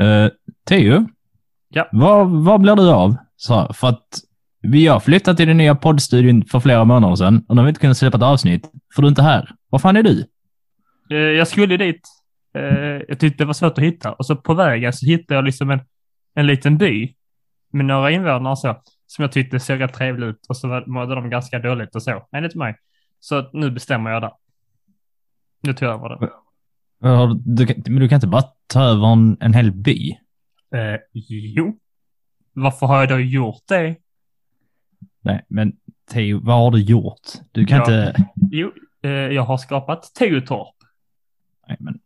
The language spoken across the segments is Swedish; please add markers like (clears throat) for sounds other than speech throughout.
Uh, Teo? Ja. Vad, vad blir du av? Så, för att vi har flyttat till den nya poddstudion för flera månader sedan och nu har vi inte kunnat släppa ett avsnitt, för du är inte här. Var fan är du? Eh, jag skulle dit. Eh, jag tyckte det var svårt att hitta. Och så på vägen så hittade jag liksom en, en liten by med några invånare så, som jag tyckte såg rätt trevligt ut. Och så var- mådde de ganska dåligt och så, enligt mig. Så nu bestämmer jag där. Nu tar jag över det. Har- Du, kan- men du kan inte bara ta över en, en hel by? Eh, jo. Varför har jag då gjort det? Nej, men Teo, vad har du gjort? Du kan Ja. inte... Jo, eh, jag har skapat Teotorp. Nej, men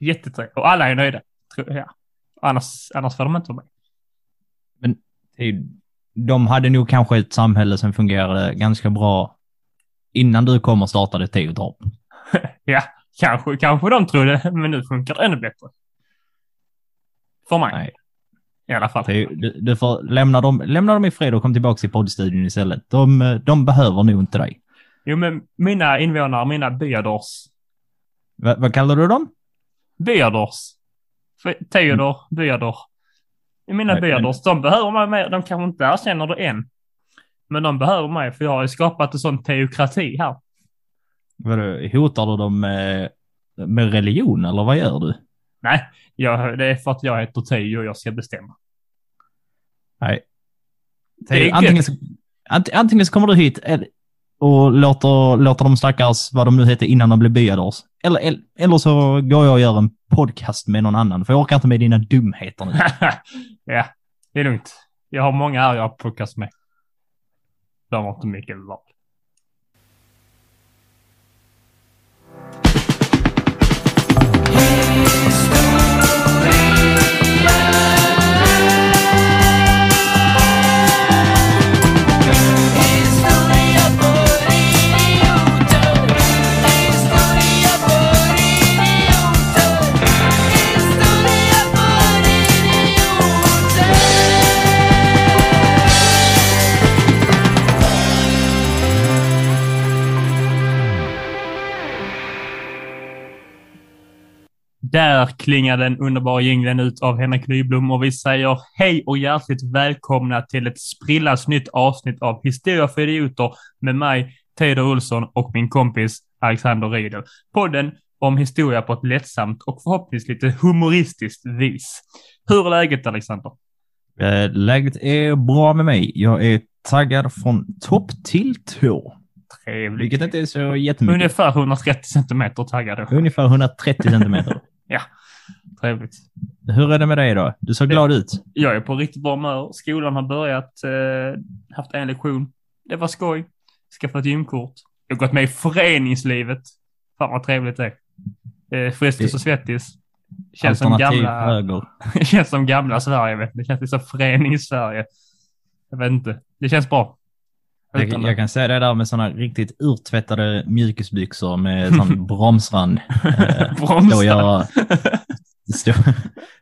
Jättetrevligt. Och alla är nöjda. Tror jag. Annars, annars får de inte vara med. Teo, de hade nog kanske ett samhälle som fungerade ganska bra innan du kom och startade Teotorp. (laughs) Ja, kanske, kanske de trodde, men nu funkar det ännu bättre. För mig. Nej. I alla fall. Du, du får lämna dem, lämna dem i fred och kom tillbaka till poddstudion istället. De, de behöver nog inte dig. Jo, men mina invånare, mina byadors. Va, vad kallar du dem? Byadors. För- Theodor, byador. Mina Nej, byadors, de behöver mig mer. De kanske inte erkänner det än. Men de behöver mig, för jag har ju skapat en sån teokrati här. Vadå, hotar du dem med, med religion eller vad gör du? Nej, jag, det är för att jag heter Teo och jag ska bestämma. Nej. Teo, antingen, så, ant, antingen så kommer du hit och låter, låter de stackars, vad de nu heter innan de blev byadors. Eller, eller, eller så går jag och gör en podcast med någon annan, för jag orkar inte med dina dumheter nu. (laughs) ja, det är lugnt. Jag har många här jag har podcast med. De har inte mycket val. Där klingar den underbara jingeln ut av Henrik Nyblom och vi säger hej och hjärtligt välkomna till ett sprillans nytt avsnitt av Historia för idioter med mig, Teodor Olsson och min kompis Alexander Riedel. Podden om historia på ett lättsamt och förhoppningsvis lite humoristiskt vis. Hur är läget Alexander? Eh, Läget är bra med mig. Jag är taggad från topp till tå. Trevligt. Vilket inte är så jättemycket. Ungefär 130 centimeter taggad. Ungefär 130 centimeter. (laughs) Trevligt. Hur är det med dig då? Du såg glad ut. Jag är på riktigt bra humör. Skolan har börjat, eh, haft en lektion. Det var skoj. Skaffat gymkort. Jag har gått med i föreningslivet. Fan vad trevligt det är. Eh, Frestis och Svettis. Känns som gamla, höger. (laughs) känns som gamla Sverige. Vet du. Det känns som förenings-Sverige. Jag vet inte. Det känns bra. Jag, jag kan säga det där med sådana riktigt urtvättade mjukisbyxor med sån (laughs) bromsrand. Eh, Bromsrand. Stå och göra, stå,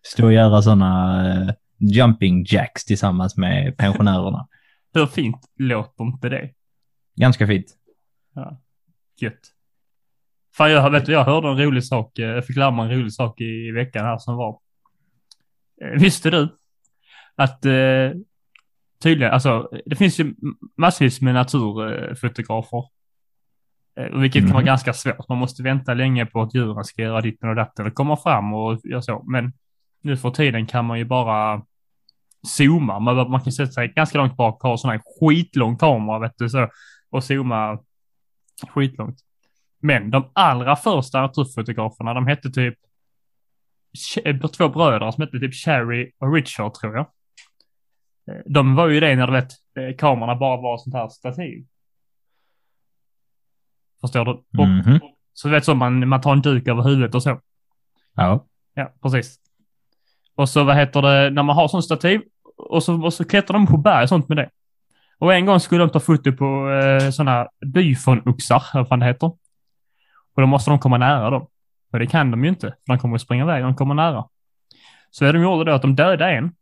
stå och göra sådana eh, jumping jacks tillsammans med pensionärerna. Hur fint låter inte det? Ganska fint. Ja. Gött. Fan, jag, vet, jag hörde en rolig sak. eh, Jag fick lära mig en rolig sak i, i veckan här som var. Visste du att eh, tydligen, alltså det finns ju massvis med naturfotografer. Eh, vilket kan vara Mhm. ganska svårt. Man måste vänta länge på att djuren ska göra ditten och datten och komma fram och göra så. Men nu för tiden kan man ju bara zooma. Man, man kan sätta sig ganska långt bak och ha sån här skitlång kamera vet du så. Och zooma skitlångt. Men de allra första naturfotograferna, de hette typ två bröder som hette typ Cherry och Richard tror jag. Eh, De var ju det när du vet, eh, kamerorna bara var sånt här stativ. Förstår du? Och, Mhm. Så du vet så man, man tar en duk över huvudet och så. Ja. Ja, precis. Och så vad heter det, när man har sån stativ och så, och så klättrar de på berg och sånt med det. Och en gång skulle de ta foto på eh, sådana byfonoxar, eller vad fan det heter. Och då måste de komma nära dem. Och det kan de ju inte, för de kommer att springa iväg de kommer nära. Så det de gjorde då att de dödade en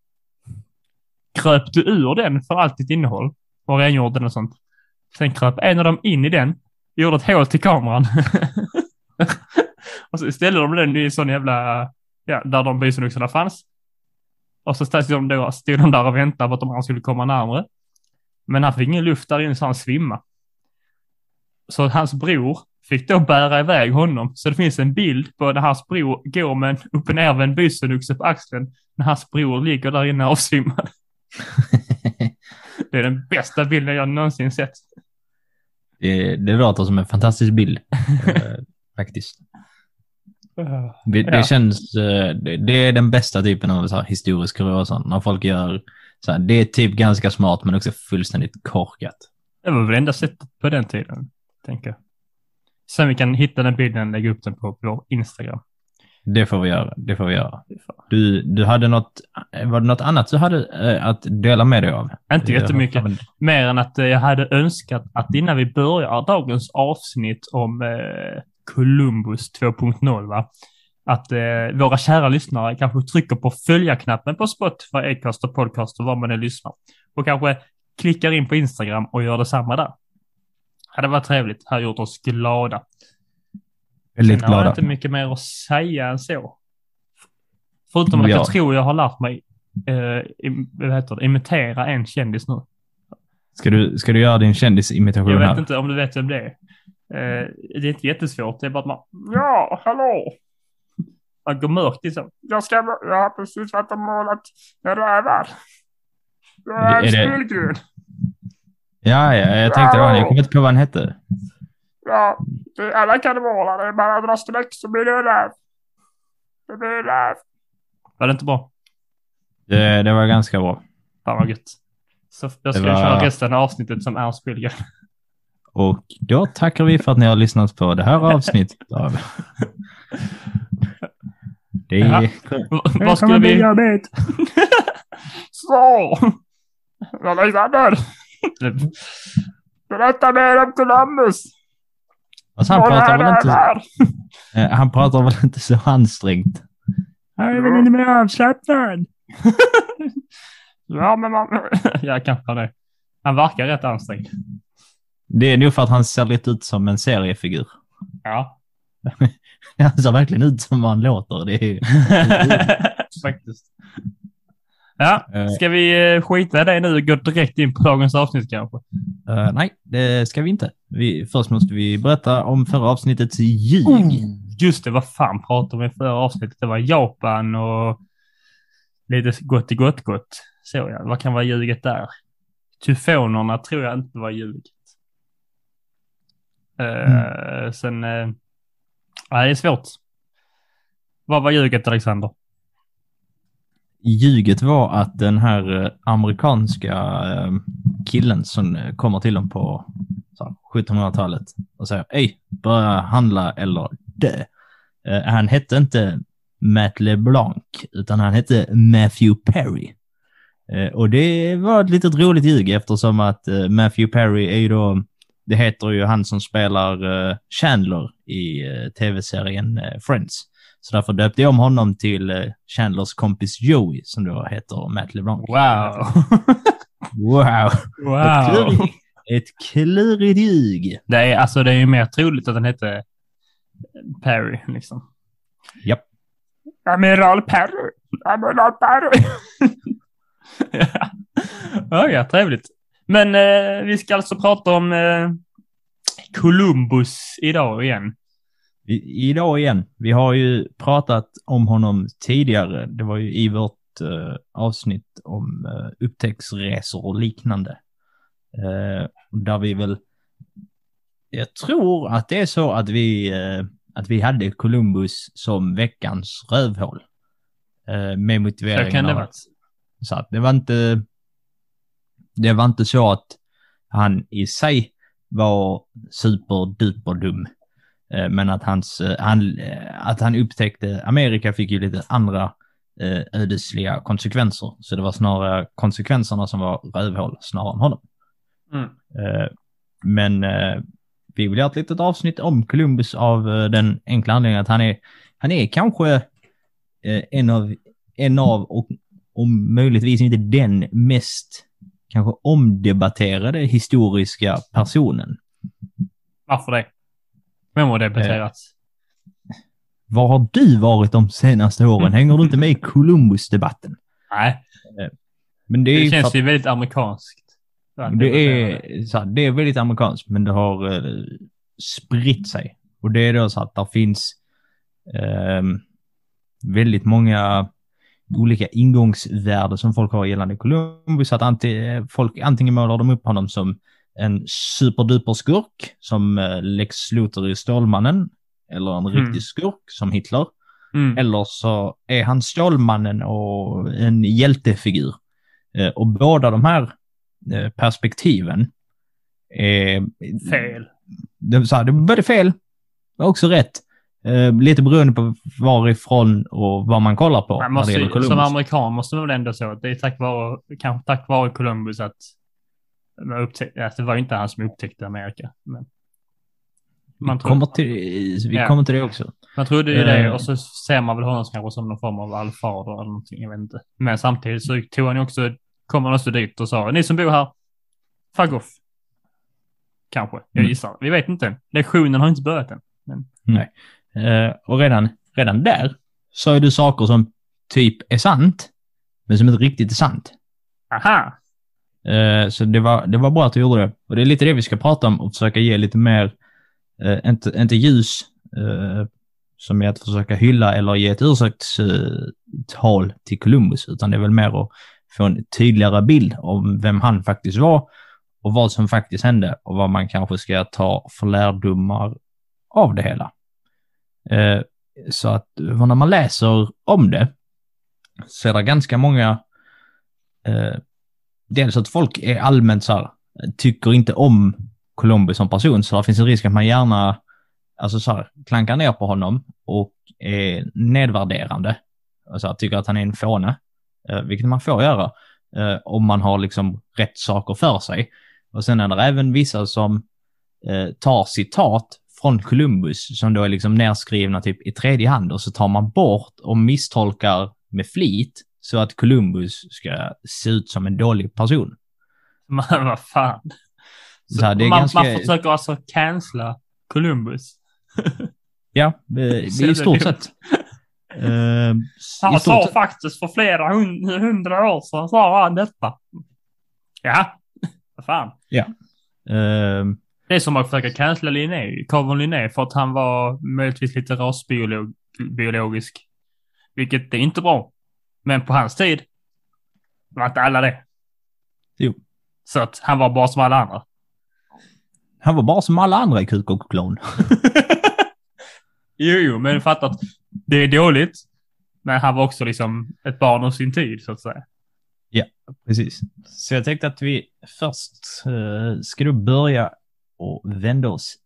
kröp du ur den för allt ditt innehåll och rengjorde den och sånt. Sen kröp en av dem in i den, gjorde ett hål till kameran. (laughs) och så ställde de den i en sån jävla ja, där de bisonoxarna fanns. Och så stod de, då, stod de där och väntade på att de andra skulle komma närmare. Men han fick ingen luft där inne så han svimmade. Så hans bror fick då bära iväg honom. Så det finns en bild på när hans bror går med en upp och nervänd på axeln. När hans bror ligger där inne avsvimmad. (laughs) Det är den bästa bilden jag någonsin sett. det, det låter som en fantastisk bild. (laughs) eh, faktiskt. Det, det Ja. känns, eh, det, det är den bästa typen av så här, historisk kuriosa. När folk gör, så här, det är typ ganska smart men också fullständigt korkat. Det var väl enda sättet på den tiden, tänker jag. Sen vi kan hitta den bilden och lägga upp den på vår Instagram. Det får vi göra. Det får vi göra. Du, du hade något, var det något annat du hade eh, att dela med dig av? Inte jättemycket. men- Mer än att eh, jag hade önskat att innan vi börjar dagens avsnitt om eh, Columbus 2.0, va? att eh, våra kära lyssnare kanske trycker på följa-knappen på Spotify, Acast och Podcast och var man än lyssnar. Och kanske klickar in på Instagram och gör detsamma där. Hade varit trevligt, hade gjort oss glada. Väldigt har jag glada. inte mycket mer att säga än så. Förutom att Ja. jag tror jag har lärt mig eh, vad heter det, imitera en kändis nu. Ska du, ska du göra din kändisimitation Jag vet här? inte om du vet vem det är. Eh, det är inte jättesvårt. Det är bara att man... Ja, hallå! (laughs) Man går mörkt liksom. Jag ska... Jag har precis varit och målat rävar. Jag Är det- spillgrön. Ja, ja, jag tänkte det. Jag kommer inte på vad han hette. Ja, det, alla kan måla. Det är bara att streck så blir det räv. Det blir räv. Var det inte bra? Det, det var ganska bra. Fan vad gött. Så jag ska var- köra resten av avsnittet som Ernst Billgren. Och då tackar vi för att ni har lyssnat på det här avsnittet (laughs) av... Det är... Ja. Vad skulle vi... diabet. (laughs) Så! Alexander! (laughs) Berätta mer om Columbus! Alltså, han, pratar väl inte, (laughs) eh, han pratar väl inte så ansträngt? Jag är väl lite mer avslappnad. (laughs) ja, men man... (laughs) ja, kanske det. Han verkar rätt ansträngd. Det är nog för att han ser lite ut som en seriefigur. Ja. Han ser verkligen ut som han låter. Det är... Faktiskt. Ja, Eh. ska vi eh, skita i det nu och gå direkt in på dagens avsnitt kanske? Eh, nej, det ska vi inte. Vi, först måste vi berätta om förra avsnittets ljug. Just det, vad fan pratade vi i förra avsnittet? Det var Japan och lite gott i gott gott. Så ja, vad kan vara ljuget där? Tyfonerna tror jag inte var ljuget. Eh, Sen, uh, nej det är svårt. Vad var ljuget Alexander? Ljuget var att den här eh, amerikanska killen som kommer till dem på 1700-talet och säger Ej, börja handla eller dö. Eh, han hette inte Matt LeBlanc, utan han hette Matthew Perry. Eh, och det var ett litet roligt ljug eftersom att eh, Matthew Perry är ju då, det heter ju han som spelar eh, Chandler i eh, tv-serien eh, Friends. Så därför döpte jag om honom till Chandlers kompis Joey, som då heter Matt LeBlanc. Wow! (laughs) Wow! Wow! Ett klurigt ljug. Det är, alltså, det är ju mer troligt att den hette Perry liksom. Japp. Amiral Perry! Amiral Perry! (laughs) ja, ja, trevligt. Men eh, vi ska alltså prata om eh, Columbus idag igen. I, idag igen. Vi har ju pratat om honom tidigare. Det var ju i vårt eh, avsnitt om eh, upptäcktsresor och liknande. Eh, där vi väl... Jag tror att det är så att vi, eh, att vi hade Columbus som veckans rövhål. Eh, med Så motiveringen kan det vara. att Så att det var inte... Det var inte så att han i sig var superduper dum. Eh, Men att, hans, han, att han upptäckte Amerika fick ju lite andra ödesliga konsekvenser. Så det var snarare konsekvenserna som var rövhål snarare än honom. Mm. Eh, Men eh, vi vill göra ett litet avsnitt om Columbus av eh, den enkla anledningen att han är, han är kanske eh, en av, en av och om möjligtvis inte den mest kanske omdebatterade historiska personen. Varför det? Vem har debatterats? var har du varit de senaste åren? (laughs) Hänger du inte med i Columbus-debatten? Nej, Men det det känns att ju väldigt amerikanskt. Det är, så här, det är väldigt amerikanskt, men det har eh, spritt sig. Och det är då så att det finns ehm, väldigt många olika ingångsvärden som folk har gällande Columbus. Att anti, folk antingen målar de upp honom som en superduper skurk som eh, Lex Luthor i Stålmannen eller en Mm. riktig skurk som Hitler. Mm. Eller så är han Stålmannen och en hjältefigur. Eh, Och båda de här eh, perspektiven är... Fel. Det, så här, det både fel och också rätt. Eh, lite beroende på varifrån och vad man kollar på Man måste, som amerikan måste man väl ändå så att det är tack vare, kanske tack vare Columbus att alltså det var inte han som upptäckte Amerika. Men man, vi, kommer till, vi Ja. kommer till det också. man trodde ju det Eh. och så ser man väl honom kanske som någon form av allfader eller någonting, jag vet inte. Men samtidigt så tog han ju också, kom han också dit och sa, ni som bor här, fuck off. Kanske, jag Mm. gissar. Vi vet inte. Lektionen har inte börjat än. Eh, och redan, redan där så är det saker som typ är sant, men som inte riktigt är sant. Aha! Eh, Så det var, det var bra att du gjorde det. Och det är lite det vi ska prata om och försöka ge lite mer, eh, inte, inte ljus, eh, som är att försöka hylla eller ge ett ursäktstal till Columbus, utan det är väl mer att få en tydligare bild om vem han faktiskt var och vad som faktiskt hände och vad man kanske ska ta för lärdomar av det hela. Eh, Så att när man läser om det så är det ganska många eh, dels att folk är allmänt så här, tycker inte om Columbus som person, så det finns en risk att man gärna alltså så här, klankar ner på honom och är nedvärderande. Alltså tycker att han är en fåne, eh, vilket man får göra eh, om man har liksom rätt saker för sig. Och sen är det även vissa som eh, tar citat från Columbus som då är liksom nerskrivna typ i tredje hand och så tar man bort och misstolkar med flit så att Columbus ska se ut som en dålig person. (laughs) Men vad fan. Så är man, ganska- man försöker alltså cancella Columbus. Ja, (laughs) eh, i stort sett. Eh, Han sa stort faktiskt för flera hund- hundra år sedan sa han detta. Ja, vad fan. Eh, Det är som att försöka cancella Linné, Carl Linné för att han var möjligtvis lite rasbiologisk. Vilket är inte bra. Men på hans tid var inte alla det. Jo. Så att han var bara som alla andra. han var bara som alla andra i Kuk och klon. (laughs) Jo, jo, men fatta att det är dåligt. Men han var också liksom ett barn av sin tid, så att säga. Precis. Så jag tänkte att vi först uh, ska du börja och vända oss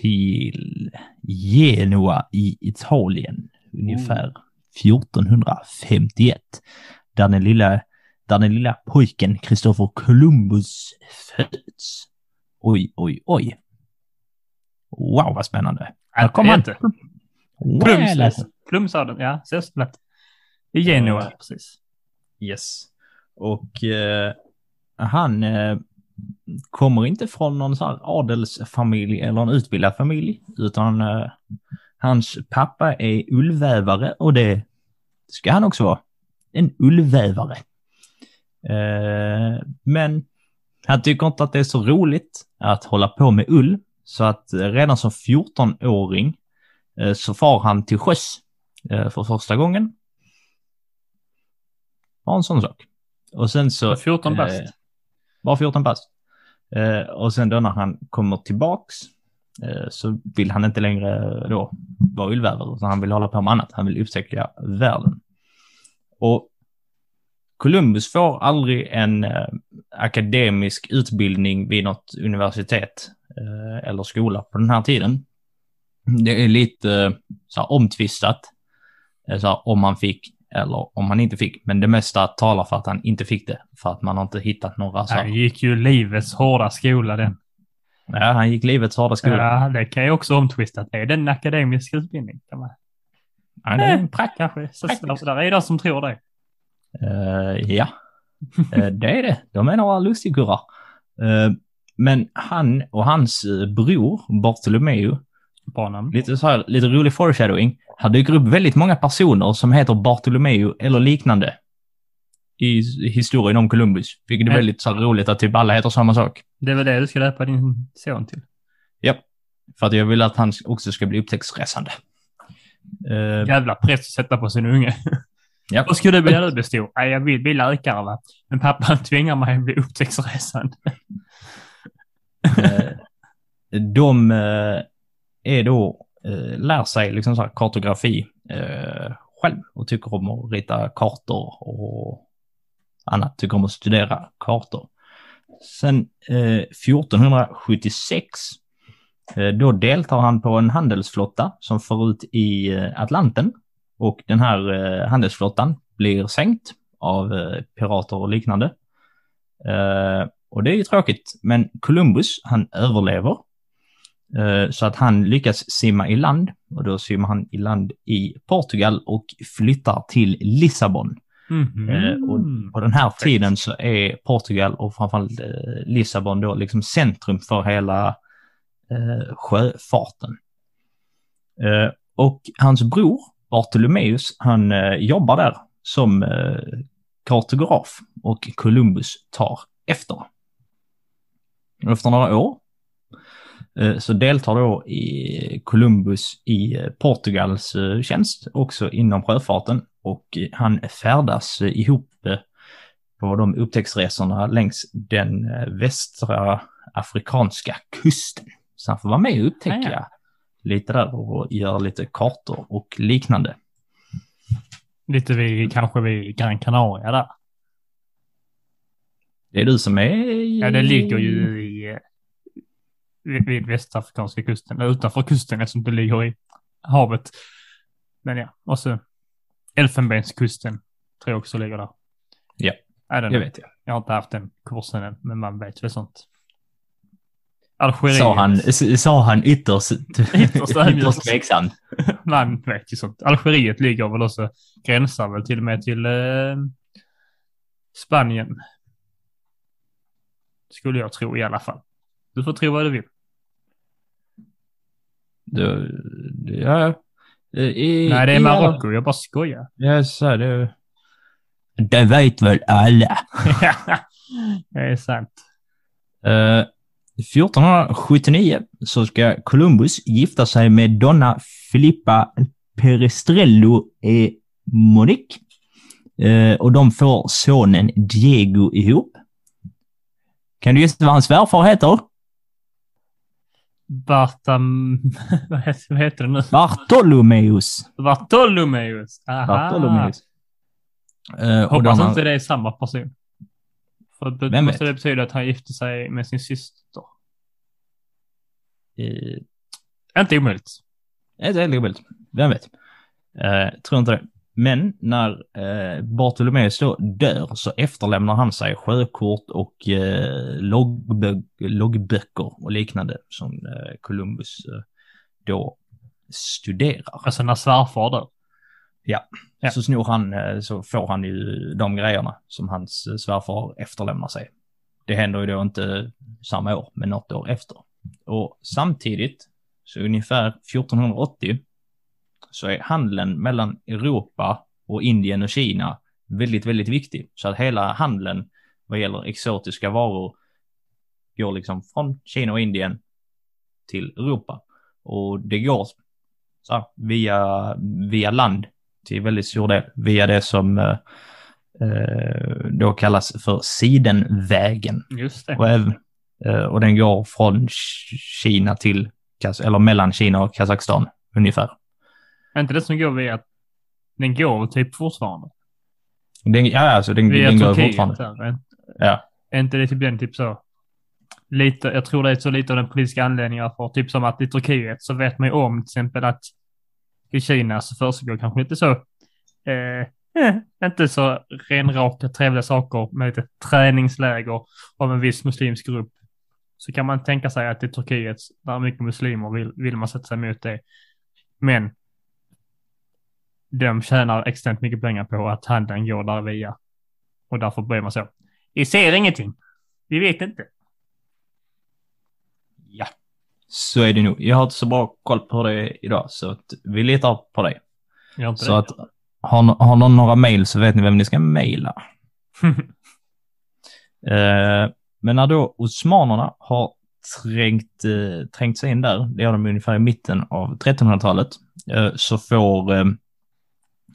till Genua i Italien ungefär 1451. Där den lilla, där den lilla pojken Kristoffer Columbus föds. Oj, oj, oj. Wow, vad spännande. Här kom han. Plums. Plumsaden, ja, så så lätt. I Genua, Ja. precis. Yes. Och eh, han eh, kommer inte från någon så här adelsfamilj eller en utbildad familj, utan eh, hans pappa är ullvävare och det ska han också vara. En ullvävare. Eh, men han tycker inte att det är så roligt att hålla på med ull, så att redan som 14-åring eh, så far han till sjöss eh, för första gången. Bara en sån sak. Och sen så... 14 bast. Eh, bara 14 bast. Eh, och sen då när han kommer tillbaks eh, så vill han inte längre då vara ullvävare utan han vill hålla på med annat. Han vill upptäcka världen. Och Columbus får aldrig en eh, akademisk utbildning vid något universitet eh, eller skola på den här tiden. Det är lite eh, så här, omtvistat eh, så här, om han fick eller om han inte fick. Men det mesta talar för att han inte fick det. För att man har inte hittat några så Han här, gick ju livets hårda skola den. Ja, han gick livets hårda skola. Ja, det kan ju också omtvistat. Är det en akademisk utbildning? Kan man... Ja, det är en prack. Kanske. Så, där är det som tror det. Eh, ja, Eh, det är det. De är några lustigkurrar. Eh, men han och hans eh, bror Bartolomeo Bra namn. Lite så här, lite rolig foreshadowing. Här dyker upp väldigt många personer som heter Bartolomeo eller liknande i historien om Columbus. Vilket är väldigt så här, roligt att typ alla heter samma sak. Det väl det du ska döpa din son till. Ja, för att jag vill att han också ska bli upptäcktsresande. Uh, Jävla press att sätta på sin unge. (laughs) Ja. Vad skulle du vilja när du blir stor? Jag vill bli läkare va. Men pappa (laughs) tvingar mig att bli upptäcktsresande. Eh, de eh, är då, eh, lär sig liksom så här kartografi eh, själv och tycker om att rita kartor och annat, tycker om att studera kartor. Sen eh, 1476, eh, då deltar han på en handelsflotta som för ut i eh, Atlanten och den här eh, handelsflottan blir sänkt av pirater och liknande. Och det är ju tråkigt, men Columbus, han överlever. Eh, Så att han lyckas simma i land och då simmar han i land i Portugal och flyttar till Lissabon. Mhm. Eh, och På den här tiden så är Portugal och framförallt eh, Lissabon då liksom centrum för hela sjöfarten. Och hans bror Bartolomeus, han jobbar där som kartograf och Columbus tar efter. Efter några år så deltar då i Columbus i eh, Portugals eh, tjänst, också inom sjöfarten. Och eh, han färdas eh, ihop eh, på de upptäcktsresorna längs den eh, västra afrikanska kusten. Så han får vara med och upptäcka Ah, ja. lite där och göra lite kartor och liknande. Lite vid, kanske vid Gran Canaria där. Det är du som är... Ja, det ligger ju eh, vid, västafrikanska kusten, eller utanför kusten eftersom det ligger i havet. Men ja, och så Elfenbenskusten tror jag också ligger där. Ja, Det vet jag. Jag har inte haft den kursen än, men man vet väl sånt. Algeriet. Sa han, sa han ytterst, ytterst tveksam. (laughs) Man vet ju sånt. Algeriet ligger väl också, gränsar väl till och med till eh, Spanien. Skulle jag tro i alla fall. Du får tro vad du vill. Det, ja, i, Nej, det är i Marocko. Jag bara skojar. Jag sa det. Det vet väl alla. (laughs) det är sant. Eh, 1479 så ska Columbus gifta sig med Donna Filippa Perestrello e Monique. Eh, och de får sonen Diego ihop. Kan du gissa vad hans svärfar heter? Bartam... (laughs) vad, heter, vad heter det nu? Bartolomeus. Bartolomeus. Aha. Bartolomeus. Eh, och de Hoppas har- inte det är samma person. För det Vem måste vet? det betyda att han gifte sig med sin syster. eh, Inte omöjligt. Det är omöjligt. Vem vet? Eh, tror inte det. Men när eh, Bartolomeus då dör så efterlämnar han sig sjökort och eh, loggbö- loggböcker och liknande som eh, Columbus eh, då studerar. Alltså när svärfar dör. Ja. Så snor han, eh, så får han ju de grejerna som hans eh, svärfar efterlämnar sig. Det händer ju då inte samma år, men något år efter. Och samtidigt, så ungefär 1480, så är handeln mellan Europa och Indien och Kina väldigt, väldigt viktig. Så att hela handeln vad gäller exotiska varor går liksom från Kina och Indien till Europa. Och det går så här, via, via land till väldigt stor del via det som eh, eh, då kallas för Sidenvägen. Just det. Och, även, eh, och den går från Kina till, eller mellan Kina och Kazakstan ungefär. Är inte det som går via... Den går typ fortfarande. Den, ja, alltså den, Via den går Turkiet. fortfarande. Är- Ja. Är inte det typ den typ så? Lite, jag tror det är så lite av den politiska anledningen för typ som att i Turkiet så vet man ju om till exempel att i Kina så försiggår kanske lite så eh, eh, inte så renraka trevliga saker med lite träningsläger av en viss muslimsk grupp. Så kan man tänka sig att i Turkiet, där mycket muslimer vill, vill man sätta sig emot det. Men de tjänar extremt mycket pengar på att handeln går där via. Och därför blir man så. Vi ser ingenting. Vi vet inte. ja. Så är det nog. Jag har inte så bra koll på det idag, så att vi litar på dig. Så det? att har, har någon några mail så vet ni vem ni ska mejla. (laughs) Eh, men när då osmanerna har trängt, eh, trängt sig in där, det gör de ungefär i mitten av 1300-talet, eh, så, får, eh,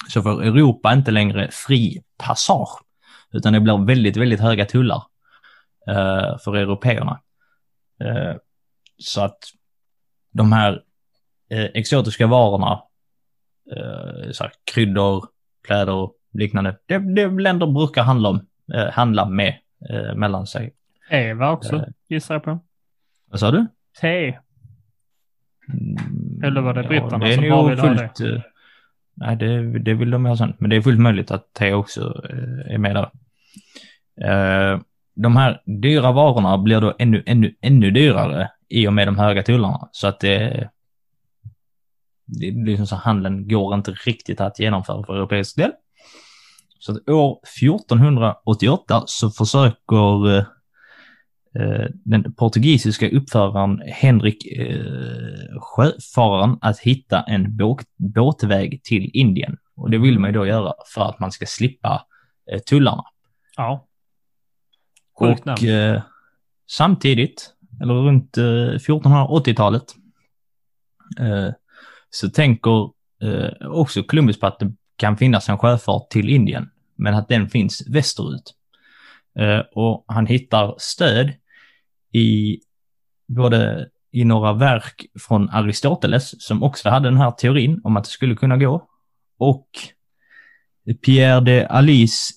så får Europa inte längre fri passage, utan det blir väldigt, väldigt höga tullar eh, för européerna. Eh, så att de här eh, exotiska varorna, eh, så här, kryddor, kläder, liknande, det, det länder brukar handla, om, eh, handla med eh, mellan sig. Eva också, gissar jag på. Vad sa du? Te. Mm, Eller var det britterna det är som bara vill ha eh, Nej, det, det vill de ha sen. Men det är fullt möjligt att te också eh, är med där. Eh, de här dyra varorna blir då ännu, ännu, ännu dyrare i och med de höga tullarna. Så att det... Det blir som så handeln går inte riktigt att genomföra för europeisk del. Så att år 1488 så försöker eh, den portugisiska uppföraren Henrik eh, Sjöfararen att hitta en båt, båtväg till Indien. Och det vill man ju då göra för att man ska slippa eh, tullarna. Ja. Sjukt Och eh, samtidigt, eller runt eh, 1480-talet, eh, så tänker eh, också Columbus på att det kan finnas en sjöfart till Indien, men att den finns västerut. Eh, och han hittar stöd i både i några verk från Aristoteles, som också hade den här teorin om att det skulle kunna gå, och Pierre de Alice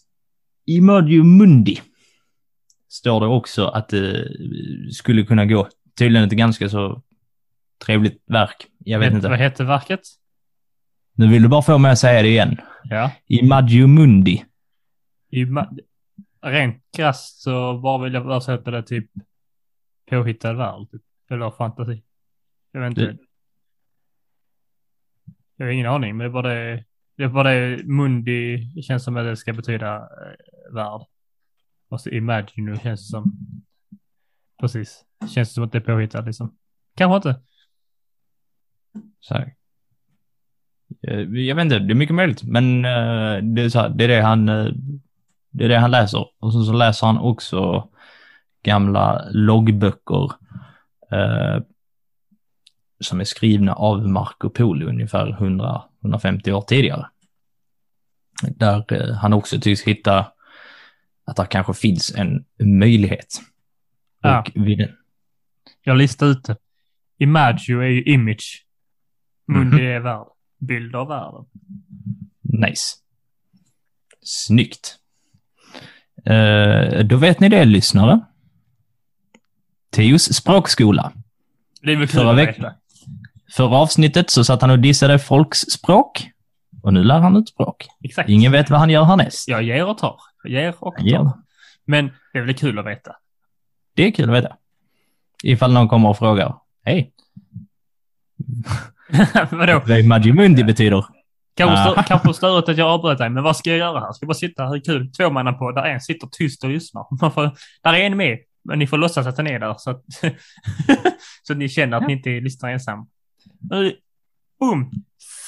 Imadio Mundi står det också att det skulle kunna gå. Tydligen ett ganska så trevligt verk. Jag vet Vet- inte. Vad heter verket? Nu vill du bara få mig att säga det igen. Ja. Imadio Mundi. I ma- rent krasst så bara vill jag översätta det typ påhittad värld. Typ. Eller fantasi. Jag vet inte. Det- Jag har ingen aning, men det är bara det. Det är bara det Mundi det känns som att det ska betyda eh, värld. Och så Imagine nu känns det som. Precis. Känns det som att det är påhittat liksom. Kanske inte. Så här. Eh, Jag vet inte, det är mycket möjligt, men eh, det är, så här, det, är det han eh, det är det han läser. Och så, så läser han också gamla loggböcker eh, som är skrivna av Marco Polo ungefär 100-150 år tidigare. Där eh, han också tycks hitta att det kanske finns en möjlighet. Ja. Och vid Jag listar ut det. Imagine är ju image. Mundi Mhm. är värld. Bild av världen. Nice. Snyggt. Eh, då vet ni det, lyssnare. Teos språkskola. Det är väl kul Förra att veta. Förra avsnittet så satt han och dissade folks språk. Och nu lär han ut språk. Exakt. Ingen vet vad han gör härnäst. Jag ger och tar. Jag ger och tar. Ger. Men det är väl kul att veta. Det är kul att veta. Ifall någon kommer och frågar. Hej, (laughs) Vadå? vad Majimundi betyder? Kanske, kanske (laughs) störigt att jag avbröt dig, men vad ska jag göra här? Ska jag bara sitta här? Kul. Två på där en sitter tyst och lyssnar. Man får, där är en med, men ni får låtsas att den är där så att, (laughs) så att ni känner att ni inte lyssnar ensam. Nu, boom!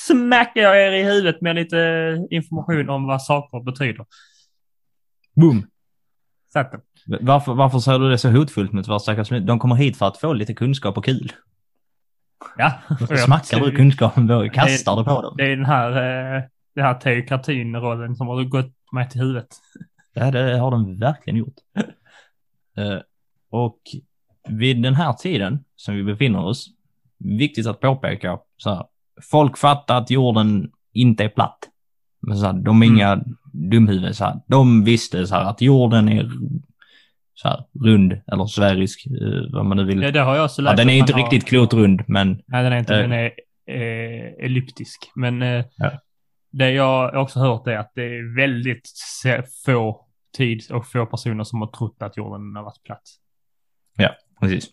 Smackar jag er i huvudet med lite information om vad saker betyder. Boom. Satt den. Varför, varför säger du det så hotfullt mot våra stackars De kommer hit för att få lite kunskap och kul. Ja. Så smackar du kunskapen på kastar du på dem. Det är den här, eh, den här teokratin-rollen som har gått mig till huvudet. Ja, det har de verkligen gjort. (laughs) Och vid den här tiden som vi befinner oss, viktigt att påpeka, så här, folk fattar att jorden inte är platt. Men så här, de är Mm. inga dumhuvuden. Så här. De visste så här, att jorden är så här, rund eller sfärisk, eh, vad man nu vill. Ja, det har jag också Ja, läst. den är inte har- riktigt klotrund, men Nej, den är inte. Eh. Den är eh, elliptisk. Men eh, Ja. det jag också hört är att det är väldigt få tid och få personer som har trott att jorden har varit platt. Ja, Precis.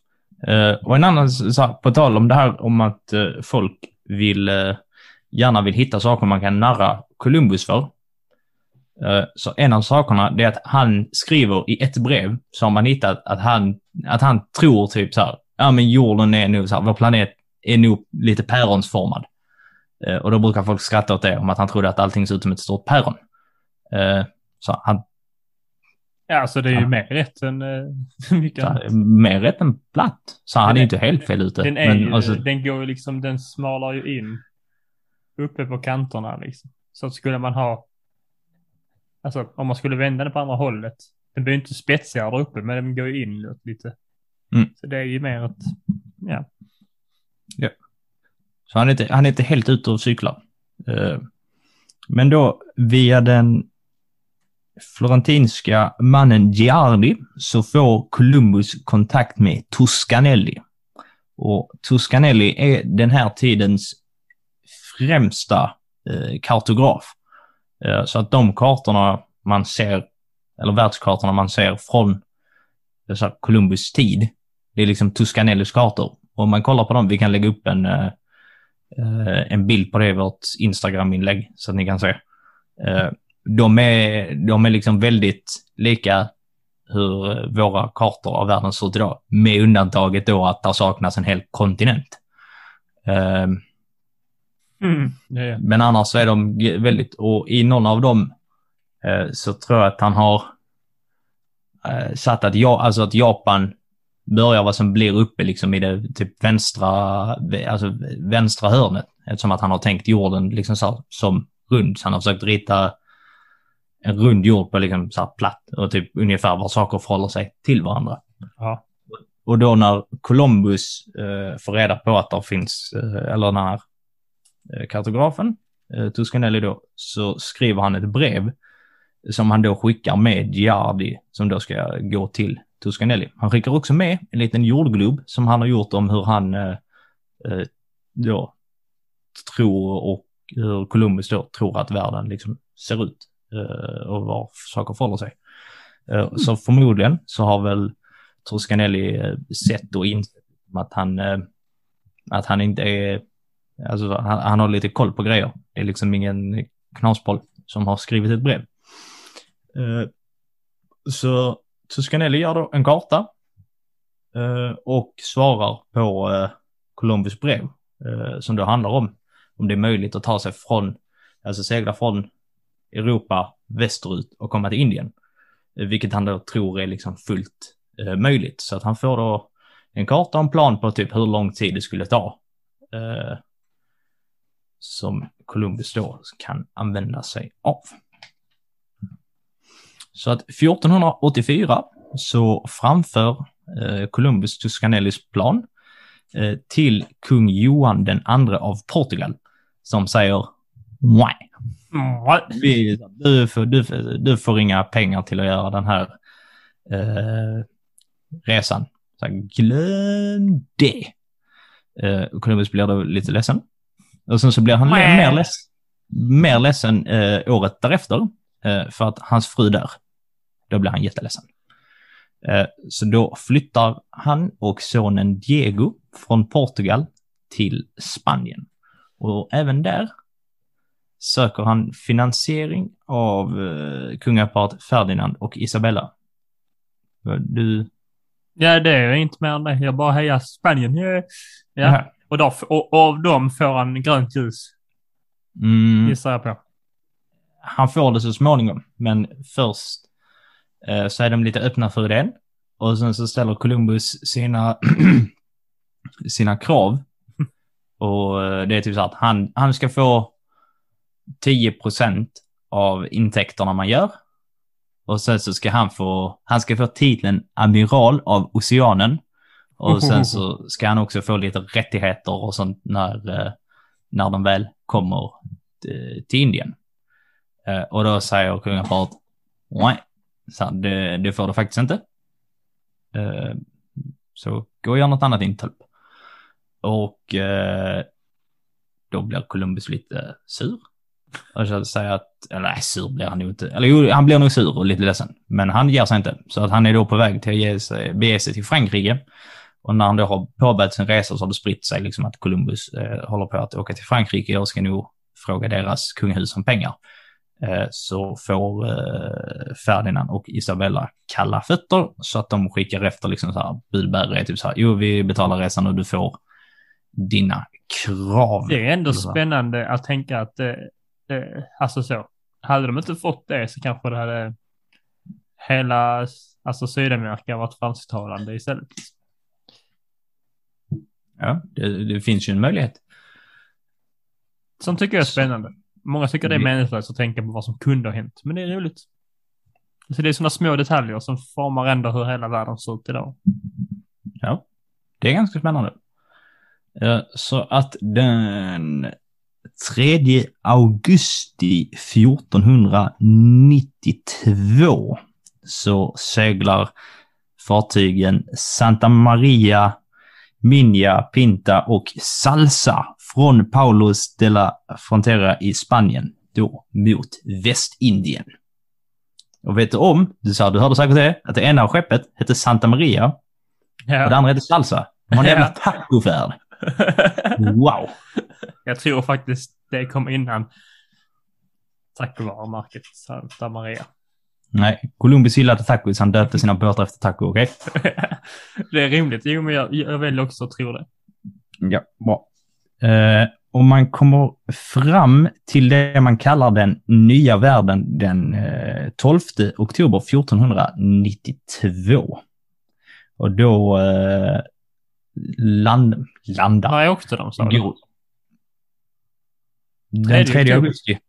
Eh, och en annan, så här, på tal om det här om att eh, folk vill, eh, gärna vill hitta saker man kan narra Columbus för. Så en av sakerna det är att han skriver i ett brev så har man hittat att han, att han tror typ så här, ja men jorden är nog så här, vår planet är nog lite päronsformad. Och då brukar folk skratta åt det, om att han trodde att allting ser ut som ett stort päron. Så han Ja, alltså det är ju Ja. mer rätt än (laughs) uh, mycket så annat. mer rätt än platt. Så han är är- inte helt fel ute. Den, är men alltså, den går ju liksom, den smalar ju in uppe på kanterna liksom. Så skulle man ha, alltså om man skulle vända den på andra hållet, den blir ju inte spetsigare där uppe, men den går ju in lite. Mm. Så det är ju mer ett, ja. Så han är inte, han är inte helt ute och cyklar. Eh, Men då via den florentinska mannen Giardi så får Columbus kontakt med Toscanelli. Och Toscanelli är den här tidens främsta eh, kartograf. Eh, Så att de kartorna man ser, eller världskartorna man ser från så här, Columbus tid, det är liksom Toscanellis kartor. Och om man kollar på dem, vi kan lägga upp en, eh, eh, en bild på det i vårt Instagram-inlägg så att ni kan se. Eh, de, är, de är liksom väldigt lika hur våra kartor av världen ser ut idag. Med undantaget då att det saknas en hel kontinent. Eh, Mm. Men annars så är de väldigt, och i någon av dem eh, så tror jag att han har eh, satt att, ja, alltså att Japan börjar vad som blir uppe liksom i det typ vänstra, vä- alltså vänstra hörnet. Eftersom att han har tänkt jorden liksom så som rund. Så han har försökt rita en rund jord på liksom så här platt och typ ungefär var saker förhåller sig till varandra. ja. Och då när Columbus eh, får reda på att det finns, eh, eller den här eh, kartografen, eh, Toscanelli då, så skriver han ett brev som han då skickar med Giardi som då ska gå till Toscanelli. Han skickar också med en liten jordglob som han har gjort om hur han eh, eh, då tror och hur Columbus då tror att världen liksom ser ut Eh, och var saker förhåller sig. Eh, Så förmodligen så har väl Toscanelli eh, sett och insett att han, eh, att han inte är, alltså han, han har lite koll på grejer. Det är liksom ingen knasboll som har skrivit ett brev. Eh, Så Toscanelli gör då en karta eh, och svarar på eh, Columbus brev eh, som då handlar om om det är möjligt att ta sig från, alltså segla från Europa västerut och komma till Indien. Eh, vilket han då tror är liksom fullt eh, möjligt. Så att han får då en karta och en plan på typ hur lång tid det skulle ta. Eh, som Columbus då kan använda sig av. Så att 1484 så framför eh, Columbus Toscanellis plan eh, till kung Johan den andre av Portugal som säger nej. Vi, du, får, du, du får inga pengar till att göra den här eh, resan. Så här, glöm det. Eh, Columbus blir då lite ledsen. Och sen så blir han Mäh. mer, leds, mer ledsen eh, året därefter eh, för att hans fru dör. Då blir han jätteledsen. Eh, så då flyttar han och sonen Diego från Portugal till Spanien. Och även där söker han finansiering av eh, kungaparet Ferdinand och Isabella. Du... Ja, det är inte mer än det. Jag bara hejar Spanien. Yeah. Ja. Och, då, och, och av dem får han grönt ljus, Mm, gissar jag på. han får det så småningom, men först eh, så är de lite öppna för idén. Och sen så ställer Columbus sina, (clears throat) sina krav. (laughs) Och eh, det är typ så att han, han ska få 10 procent av intäkterna man gör. Och sen så ska han få, han ska få titeln amiral av oceanen. Och sen så ska han också få lite rättigheter och sånt när, eh, när de väl kommer eh, till Indien. Eh, och då säger kungaparet, nej, så det, det får du faktiskt inte. Så gå och gör något annat intulp. Och då blir Columbus lite sur. Och så säger att, eller nej, sur blir han nog inte. Eller jo, han blir nog sur och lite ledsen. Men han ger sig inte. Så att han är då på väg till att ge sig, bege sig till Frankrike. Och när han då har påbörjat sin resa så har det spritt sig liksom att Columbus eh, håller på att åka till Frankrike och ska nog fråga deras kungahus om pengar. eh, så får eh, Ferdinand och Isabella kalla fötter så att de skickar efter liksom så här budbärare, typ så här, jo vi betalar resan och du får dina krav. Det är ändå spännande att tänka att, eh, eh, alltså så, hade de inte fått det så kanske det hade hela, alltså Sydamerika varit fransktalande istället. Ja, det, det finns ju en möjlighet. Som tycker jag är spännande. Många tycker det är Vi- meningslöst att tänka på vad som kunde ha hänt, men det är roligt. Så det är sådana små detaljer som formar ändå hur hela världen ser ut idag. Ja, det är ganska spännande. Eh, Så att den 3 augusti 1492 så seglar fartygen Santa Maria, Minja, Pinta och Salsa från Paulos de la Frontera i Spanien då mot Västindien. Och vet du om, du sa, du hörde säkert det, att det ena av skeppet hette Santa Maria och det Ja. andra heter salsa. De har en (laughs) jävla Ja. tacofärd. (laughs) Wow. Jag tror faktiskt det kom innan tacovarumärket Santa Maria. Nej, Columbus gillade tacos. Han döpte sina båtar efter taco, okej? (laughs) det är rimligt. Jo, men jag, jag väljer också att tro det. Ja, bra. Eh, och man kommer fram till det man kallar den nya världen den eh, 12 oktober 1492. Och då eh, land, landar... När åkte de sa du? Den Tredje 3 oktober. augusti.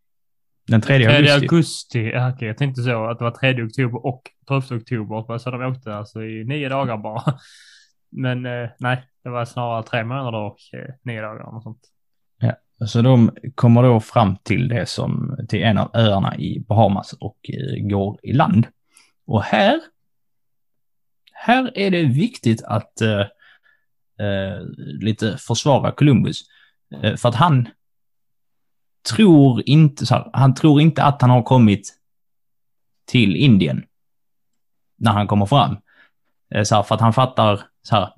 Den 3 3 augusti. augusti. Ja, okej, jag tänkte så att det var 3 oktober och 12 oktober. Så de åkte alltså i nio dagar bara. (laughs) Men eh, nej, det var snarare tre månader och eh, nio dagar och sånt. Så de kommer då fram till det som, till en av öarna i Bahamas och eh, går i land. Och här, här är det viktigt att eh, eh, lite försvara Columbus. Eh, för att han tror inte, här, han tror inte att han har kommit till Indien när han kommer fram. Eh, så här, för att han fattar så här,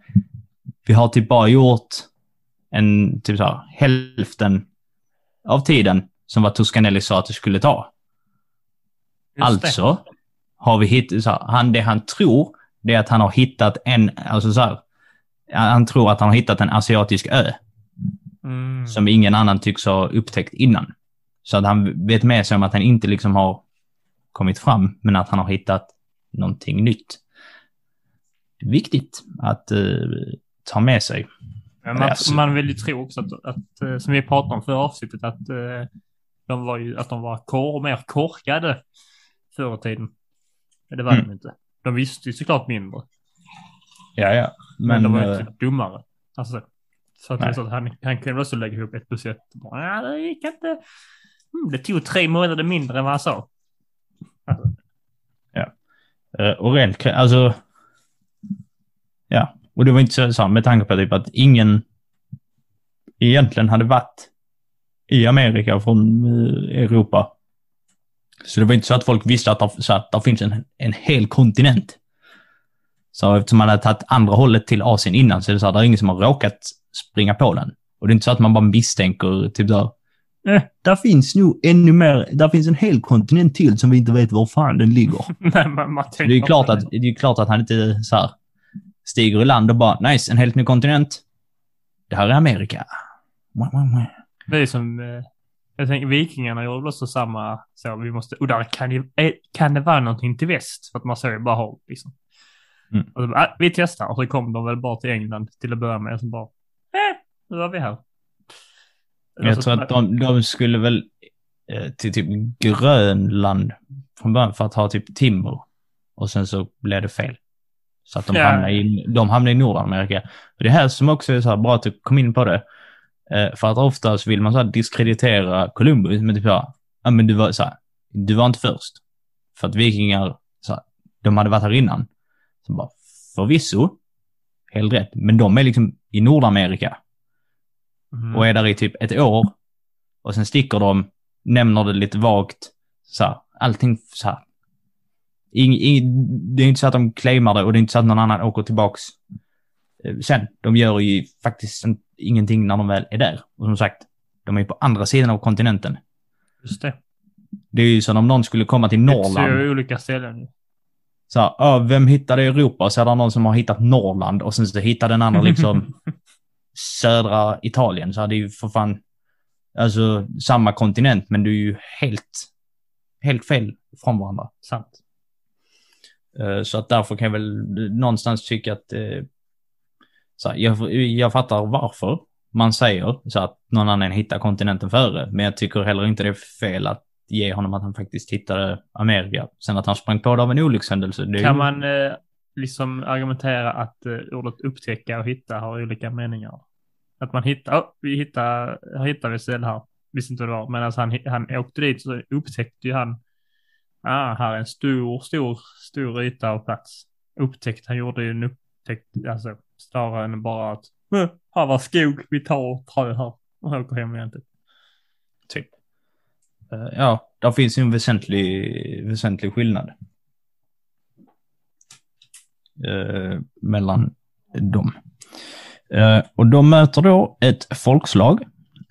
vi har typ bara gjort en, typ så här, hälften av tiden som vad Toscanelli sa att det skulle ta. Just alltså har vi hittat, så här, han, det han tror, det är att han har hittat en, alltså så här, han tror att han har hittat en asiatisk ö Det. Mm. som ingen annan tycks ha upptäckt innan. Så att han vet med sig om att han inte liksom har kommit fram, men att han har hittat någonting nytt. Viktigt att eh, ta med sig. Man, Alltså- man vill ju tro också att, att eh, som vi pratade om förra avsnittet, att eh, de var ju, att de var kor, mer korkade förr i tiden. Det var Mm. de inte. De visste ju såklart mindre, Ja, ja. men, Men, de var ju typ dummare. Alltså, så att, så att han, han kunde också lägga ihop ett plus ett. Ja, det gick inte. Mm, det tog tre månader mindre än vad han sa. Alltså, Eh, och rent, alltså... Ja, och det var inte så, så med tanke på typ att ingen egentligen hade varit i Amerika från eh, Europa. Så det var inte så att folk visste att det, så att det finns en, en hel kontinent. Så eftersom man hade tagit andra hållet till Asien innan så är det så att det är ingen som har råkat springa på den. Och det är inte så att man bara misstänker typ där. Eh, där finns nog ännu mer, där finns en hel kontinent till som vi inte vet var fan den ligger. (laughs) nej, man, man Det är ju klart att, det är klart att han inte så här, stiger i land och bara nice, en helt ny kontinent. Det här är Amerika. Det är som, eh, jag tänker vikingarna gjorde väl också samma, så vi måste, och där kan, ju, eh, kan det vara någonting till väst? För att man såg ju bara hav liksom. Mm. Och så, bara, ah, vi testar och så kom de väl bara till England till att börja med och så bara, nu var vi här. Jag tror att de, de skulle väl eh, till typ Grönland från början för att ha typ timmer. Och sen så blev det fel. Så att de, Ja. hamnade, i, de hamnade i Nordamerika. Och det här som också är så här bra att du kom in på det. Eh, för att oftast vill man så här diskreditera Columbus, men typ ja men du var så här, du var inte först. För att vikingar, så här, de hade varit här innan. Så bara, förvisso, helt rätt, men de är liksom i Nordamerika Mm. och är där i typ ett år. Och sen sticker de, nämner det lite vagt. Så här, allting så här. Ing, ing, det är inte så att de claimar det och det är inte så att någon annan åker tillbaks eh, sen. De gör ju faktiskt en- ingenting när de väl är där. Och som sagt, de är på andra sidan av kontinenten. Just det. Det är ju som om någon skulle komma till Det är Norrland. olika ställen. Så här, "Ja, vem hittade Europa? Så är det någon som har hittat Norrland och sen så hittar den andra liksom (laughs) södra Italien. Så här, det är ju för fan, alltså samma kontinent, men det är ju helt, helt fel från varandra. Sant. Eh, Så att därför kan jag väl någonstans tycka att eh, så här, jag, jag fattar varför man säger så att någon annan hittar kontinenten före. Men jag tycker heller inte det är fel att ge honom att han faktiskt hittade Amerika. Sen att han sprang på det av en olyckshändelse. Det Kan ju, man eh, liksom argumentera att eh, ordet upptäcka och hitta har olika meningar? Att man hittar, oh, vi hittar, hittar vi ett ställe här. Visste inte vad det var, men alltså han, han åkte dit så upptäckte ju han, ah, här är en stor, stor, stor yta och plats. Upptäckt, han gjorde ju en upptäckt, alltså snarare än bara att, "Eh, här var skog, vi tar trä här och åker hem igen typ. typ. Eh, ja, där finns ju en väsentlig, väsentlig skillnad. Eh, mellan dem. Eh, och de möter då ett folkslag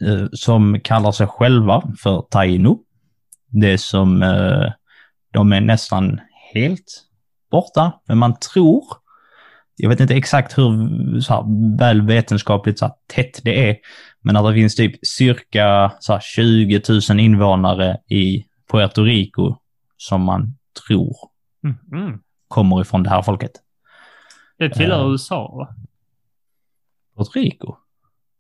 eh, som kallar sig själva för Taino. Det som eh, de är nästan helt borta, men man tror, jag vet inte exakt hur så här, väl vetenskapligt så här, tätt det är, men att det finns typ cirka så här, 20 000 invånare i Puerto Rico som man tror Mm. Mm. kommer ifrån det här folket. Det tillhör Eh. USA va? Puerto Rico?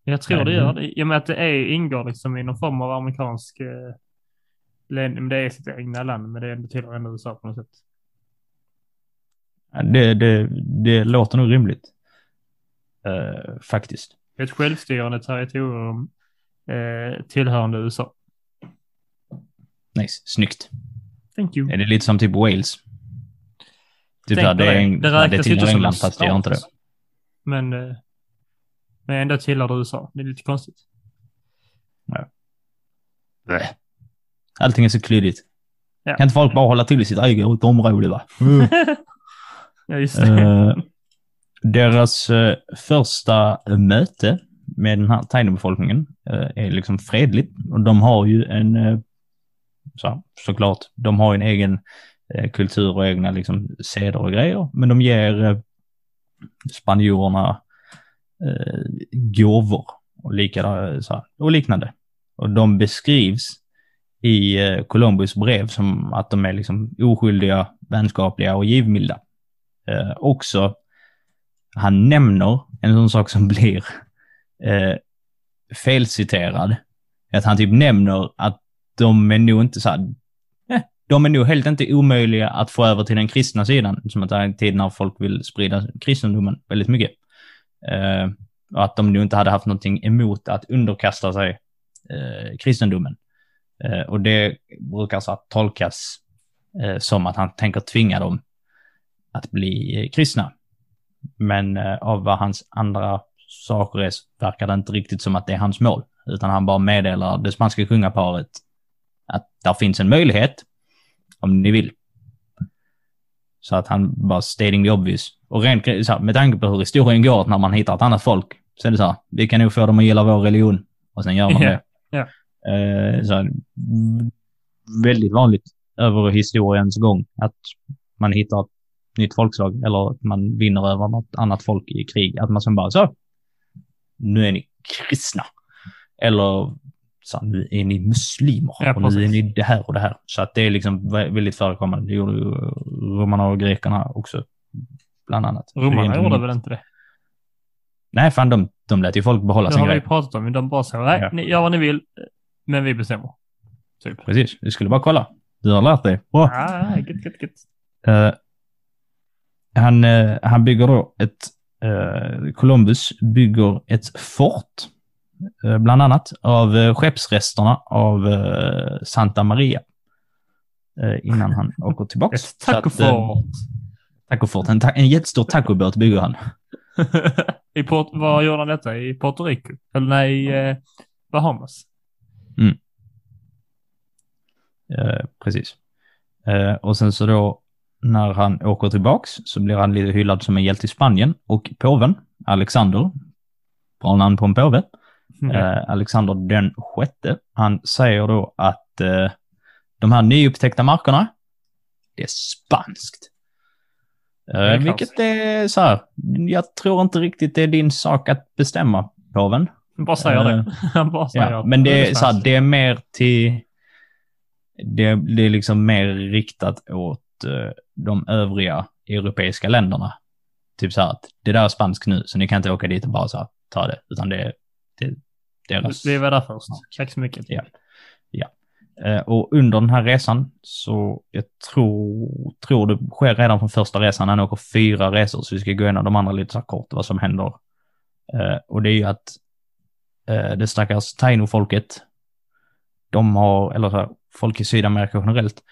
Jag tror det gör det. I och med att det är, ingår liksom i någon form av amerikansk eh, det är sitt egna land, men det tillhör ändå USA på något sätt. Det, det, det låter nog rimligt. Eh, faktiskt. Ett självstyrande territorium eh, tillhörande USA. Nice. Snyggt. Thank you. Är det lite som typ Wales? Typ Tänk där, det, är en, det räknas ju inte som England en fast det gör inte det. Men, eh, men ändå tillhör det USA. Det är lite konstigt. Bleh. Allting är så klyddigt. Ja. Kan inte folk bara hålla till i sitt eget område va? (laughs) ja, just det. Eh, deras eh, första möte med den här tainobefolkningen eh, är liksom fredligt. Och de har ju en, eh, så, såklart, de har en egen eh, kultur och egna liksom, seder och grejer. Men de ger eh, spanjorerna eh, gåvor och, likadana, så här, och liknande. Och de beskrivs i eh, Columbus brev som att de är liksom oskyldiga, vänskapliga och givmilda. Eh, också, han nämner en sån sak som blir eh, felciterad. Att han typ nämner att de är nog inte så här, eh, de är nog helt inte omöjliga att få över till den kristna sidan. Som att det är en tid när folk vill sprida kristendomen väldigt mycket. Eh, och att de nog inte hade haft någonting emot att underkasta sig eh, kristendomen. Eh, och det brukar så tolkas eh, som att han tänker tvinga dem att bli eh, kristna. Men eh, av vad hans andra saker är så verkar det inte riktigt som att det är hans mål. Utan han bara meddelar det spanska kungaparet att där finns en möjlighet om ni vill. Så att han bara stating the obvious. Och rent så här, med tanke på hur historien går, när man hittar ett annat folk, så är det så här, vi kan nog få dem att gilla vår religion. Och sen gör man Ja, det. Eh, så här, väldigt vanligt över historiens gång att man hittar ett nytt folkslag eller att man vinner över något annat folk i krig. Att man sen bara så, nu är ni kristna. Eller så nu är ni muslimer Ja, och nu är ni det här och det här. Så att det är liksom vä- väldigt förekommande. Det gjorde ju romarna och grekerna också, bland annat. Det Romarna gjorde väl inte det? Nej, fan de, de lät ju folk behålla Det sin har vi grej. pratat om. De bara så, nej, Ja. ni gör vad ni vill, men vi bestämmer. Typ. Precis, du skulle bara kolla. Du har lärt dig. Bra. Ah, gött, gött, gött. Eh, han, eh, han bygger då ett, eh, Columbus bygger ett fort, eh, bland annat av skeppsresterna av Santa Maria. innan han (laughs) åker tillbaks. Ett tacofort. Tacofort. En, ta- en jättestor tacobåt bygger han. (laughs) I Port, var gjorde han detta? I Puerto Rico? Eller nej, i eh, Bahamas? Eh, precis. Eh, och sen så då när han åker tillbaks så blir han lite hyllad som en hjälte i Spanien och påven, Alexander, bra namn på en påve, Mm. eh, Alexander den sjätte, han säger då att eh, de här nyupptäckta markerna, det är spanskt. Eh, är vilket är så här, jag tror inte riktigt det är din sak att bestämma, påven. Bara säger Eh, det. (laughs) Han bara säger Ja, men det är, så här, det är mer till... Det, det är liksom mer riktat åt eh, de övriga europeiska länderna. Typ så här att det där är spanskt nu, så ni kan inte åka dit och bara så här, ta det, utan det är det, deras... Vi var där först. Tack så mycket. Ja. Eh, och under den här resan så jag tror, tror det sker redan från första resan. Han åker fyra resor, så vi ska gå igenom de andra lite så här kort, vad som händer. Eh, och det är ju att eh, det stackars taino-folket, de har, eller så här, folk i Sydamerika generellt,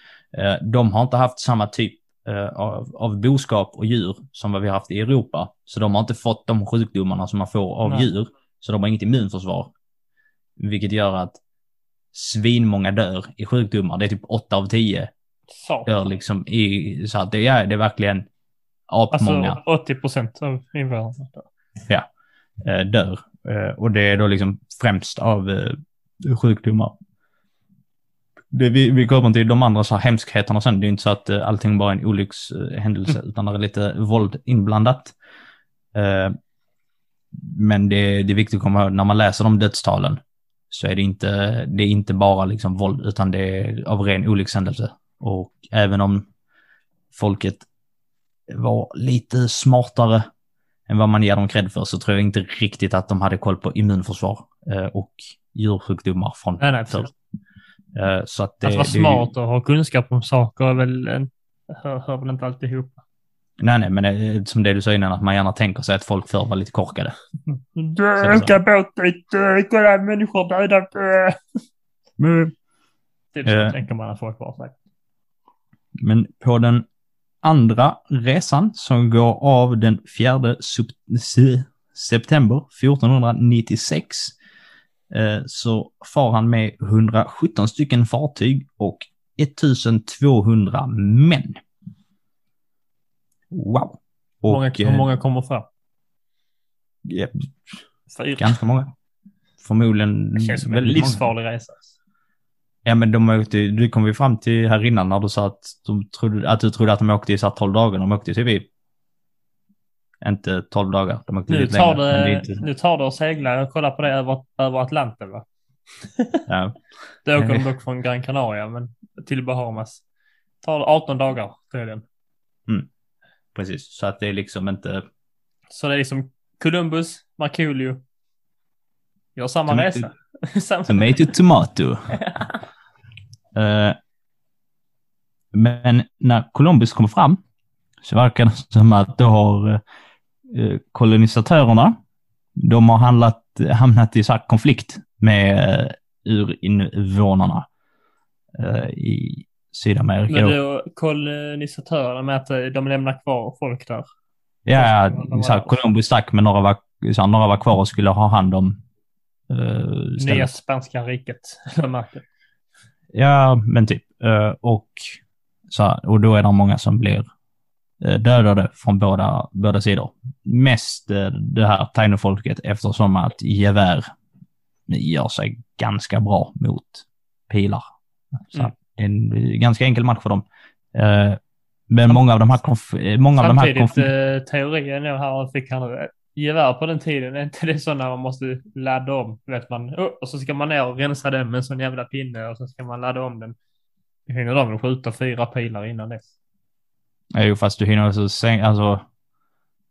de har inte haft samma typ av, av boskap och djur som vad vi har haft i Europa. Så de har inte fått de sjukdomarna som man får av Nej. djur. Så de har inget immunförsvar. Vilket gör att svinmånga dör i sjukdomar. Det är typ 8 av 10 Så. dör liksom i, så att det är, det är verkligen apmånga Alltså 80 procent av invånarna. eh, dör. Eh, och det är då liksom främst av eh, sjukdomar. Det, vi, vi kommer till de andra så här hemskheterna sen. Det är inte så att eh, allting bara är en olyckshändelse, utan det är lite våld inblandat. Eh, men det, det är viktigt att komma ihåg, när man läser de dödstalen så är det inte, det är inte bara liksom våld, utan det är av ren olyckshändelse. Och även om folket var lite smartare än vad man ger dem cred för så tror jag inte riktigt att de hade koll på immunförsvar eh, och djursjukdomar från Nej, nej, förr. Eh, så att det, Att vara det, smart och ha kunskap om saker är väl en, hör, hör väl inte alltid ihop. Nej, nej, men eh, som det du sa innan, att man gärna tänker sig att folk förr var lite korkade. Åka båt dit, eh, kolla människor döda. Men, Typ så Eh. tänker man att folk var sagt. men på den andra resan som går av den 4 sep- se- september 1496 eh, så far han med 117 stycken fartyg och 1200 män. Wow. Hur många, Och, eh, hur många kommer fram? ja, Fyra. ganska många. Förmodligen Det känns som en väldigt många. livsfarlig resa. Ja, men de åkte, du kom vi fram till här innan när du sa att, de trodde, att du trodde att de åkte i så här 12 dagar. De åkte typ i, inte 12 dagar, de åkte Nu tar, längre. det, är inte, nu tar det och seglar och kolla på det över, över Atlanten va? (laughs) ja, (laughs) Det åker de (laughs) dock från Gran Canaria men till Bahamas. Tar det 18 dagar tydligen. precis. Så att det är liksom inte... Så det är liksom Columbus, Markoolio. Gör samma Tomato- resa. samma... Tomato, tomato. Eh, men när Columbus kommer fram så verkar det som att då har eh, kolonisatörerna, de har handlat, hamnat i så konflikt med uh, urinvånarna eh, i Sydamerika. Men då. kolonisatörerna med att eh, de lämnar kvar folk där. Ja, så här. Columbus stack, men några var, så här, några var kvar och skulle ha hand om uh, Nya spanska riket. (laughs) Ja, men typ. Eh, och, så här, och då är det många som blir eh, dödade från båda, båda sidor. Mest eh, det här tainofolket eftersom att gevär gör sig ganska bra mot pilar. Så Mm. det är en ganska enkel match för dem. Eh, men många av de här, konf- eh, många av de här eh, teorin jag här fick han eh, gevär på den tiden, är inte det så när man måste ladda om? Vet man, oh, och så ska man ner och rensa den med en sån jävla pinne och så ska man ladda om den. Hinner de skjuta fyra pilar innan dess. Jo, fast du hinner så sen, alltså...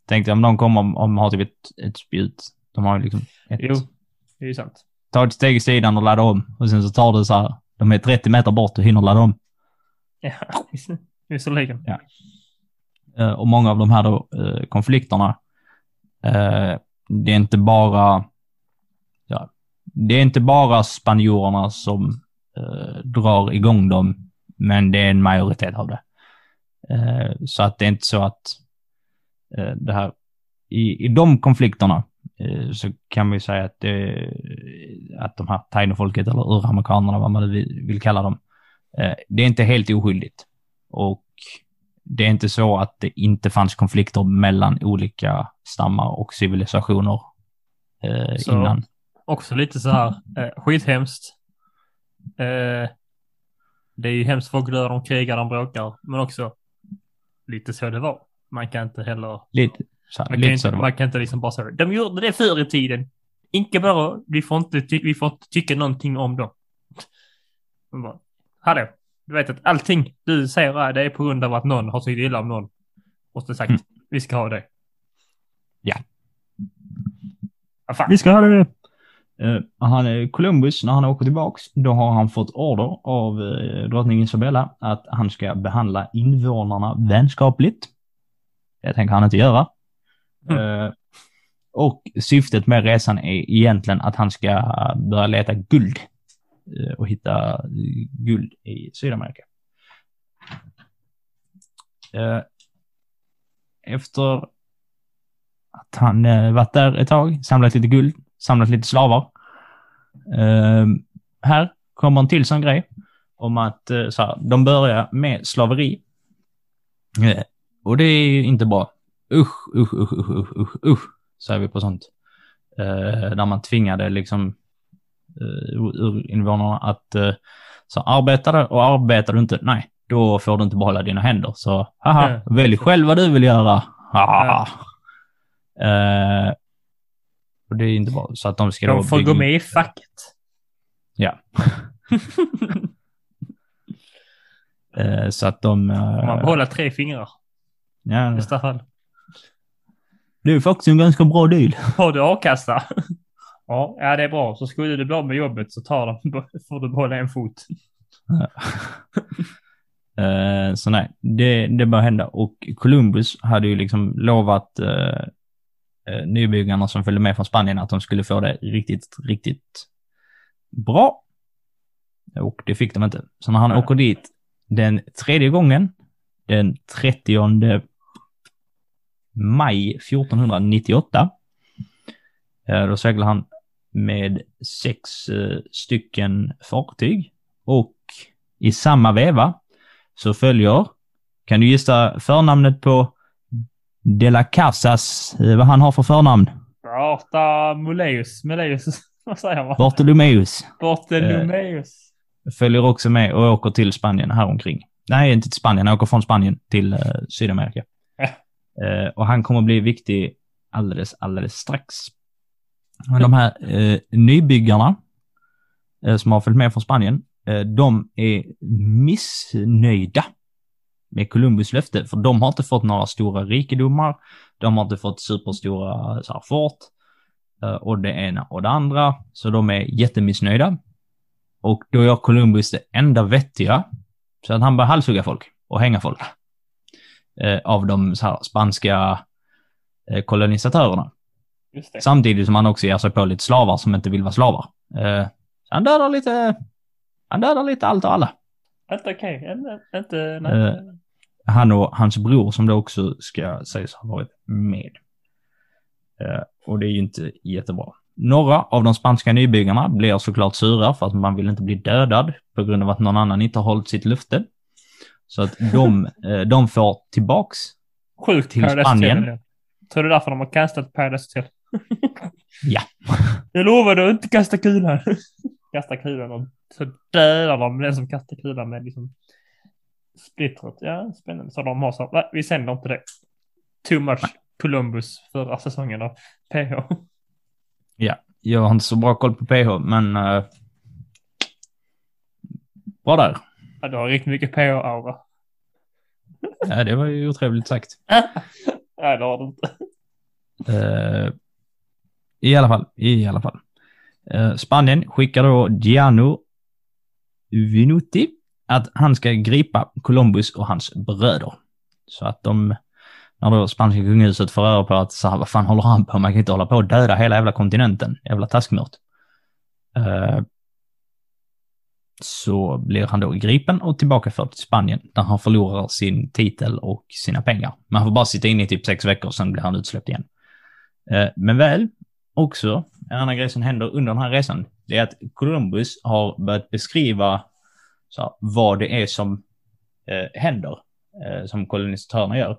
Tänk dig om de kommer om, om de har typ ett, ett spjut. De har ju liksom ett... Jo, det är ju sant. ta ett steg i sidan och ladda om. Och sen så tar det så här, de är 30 meter bort och hinner ladda om. Ja, (laughs) visserligen. Ja. Eh, och många av de här då, eh, konflikterna, eh, det är inte bara, ja, det är inte bara spanjorerna som drar igång dem, men det är en majoritet av det. Eh, så att det är inte så att eh, det här, i, i de konflikterna eh, så kan vi säga att, det, att de här tainofolket eller uramerikanerna, vad man vill, vill kalla dem, det är inte helt oskyldigt. Och det är inte så att det inte fanns konflikter mellan olika stammar och civilisationer eh, Så- innan. Också lite så här, eh, skithemskt. Eh, Det är ju hemskt folk dör, de krigar, de bråkar, men också lite så det var. Man kan inte heller, Lite, så man kan lite inte, så man kan inte liksom bara säga de gjorde det förr i tiden. Inte bara, vi får inte, vi får inte tycka någonting om dem. Man bara, Hallå, du vet att allting du säger här, det är på grund av att någon har tyckt illa om någon. Och så sagt, Mm. vi ska ha det. Ja. Fan? Vi ska ha det. Uh, han, Columbus, när han åker tillbaks, då har han fått order av uh, drottning Isabella att han ska behandla invånarna vänskapligt. Det tänker han inte göra. Eh, och syftet med resan är egentligen att han ska börja leta guld eh, och hitta eh, guld i Sydamerika. Eh, efter att han eh, varit där ett tag, samlat lite guld, samlat lite slavar. Eh, här kommer en till sån grej om att eh, så här, de börjar med slaveri. Eh, och det är ju inte bra. Usch, usch, usch, usch, usch, usch, säger vi på sånt. Eh, där man tvingade liksom urinvånarna att så arbetar du och arbetar du inte, nej, då får du inte behålla dina händer. Så haha, Ja. välj själv vad du vill göra. Haha. (laughs) Eh, och det är inte bra. Så att de ska De får gå med i facket. Ja. (laughs) Eh, så att de... eh, man behåller tre fingrar ja, i bästa fall. det är faktiskt en ganska bra deal. (laughs) Har du a-kassa? (laughs) Ja, ja, det är bra. Så skulle du bli av med jobbet så tar de, får du behålla en fot. Eh, så nej, det, det bör hända. Och Columbus hade ju liksom lovat eh, eh, nybyggarna som följde med från Spanien att de skulle få det riktigt, riktigt bra. Och det fick de inte. Så när han åker dit den tredje gången, den 30 maj 1498, eh, då seglar han med sex eh, stycken fartyg och i samma veva så följer, kan du gissa förnamnet på De la Casas, eh, vad han har för förnamn? Arta Muleus. Muleus. (laughs) Vad säger man? Bartolomeus. Bartolomeus. Följer också med och åker till Spanien häromkring. Nej, inte till Spanien, han åker från Spanien till eh, Sydamerika. Eh, och han kommer bli viktig alldeles, alldeles strax. Men de här eh, nybyggarna eh, som har följt med från Spanien, eh, de är missnöjda med Columbus löfte, för de har inte fått några stora rikedomar, de har inte fått superstora så här, fort, eh, och det ena och det andra, så de är jättemissnöjda. Och då gör Columbus det enda vettiga, så att han börjar halshugga folk och hänga folk. Eh, av de här, spanska eh, kolonisatörerna. Samtidigt som han också ger sig på lite slavar som inte vill vara slavar. Så han dödar lite, han dödar lite allt och alla. Inte okej. Inte, inte, nej. Eh. Han och hans bror som då också ska sägas ha varit med. Eh, och det är ju inte jättebra. Några av de spanska nybyggarna blir såklart sura för att man vill inte bli dödad på grund av att någon annan inte har hållit sitt löfte. Så att de, (laughs) eh, de får tillbaks Sjukt till Paradise Spanien. Hotel. Tror du därför de har castat Paradise Hotel? Ja. (laughs) Jag lovade att inte kasta kulan. (laughs) kasta kulan och så dödar de den som kastar kulan med liksom splittret. Ja, spännande. Så de har så, nej, vi sänder inte det. Too much Columbus förra säsongen av PH. (laughs) Jag har inte så bra koll på PH, men... eh, bra där. Ja, du har riktigt mycket PH-aura. (laughs) Ja, det var ju otrevligt sagt. (laughs) Nej, det har du inte. Eh, I alla fall, i alla fall. Eh, Spanien skickar då Giano Vinuti att han ska gripa Columbus och hans bröder. Så att de, när då spanska kungahuset får röra på att så här, vad fan håller han på med? Man kan inte hålla på och döda hela jävla kontinenten. Jävla taskmört. Uh, så blir han då gripen och tillbakaförd till Spanien där han förlorar sin titel och sina pengar. Men han får bara sitta inne i typ sex veckor, sen blir han utsläppt igen. Eh, men väl, också, en annan grej som händer under den här resan, det är att Columbus har börjat beskriva så här, vad det är som eh, händer, eh, som kolonisatörerna gör.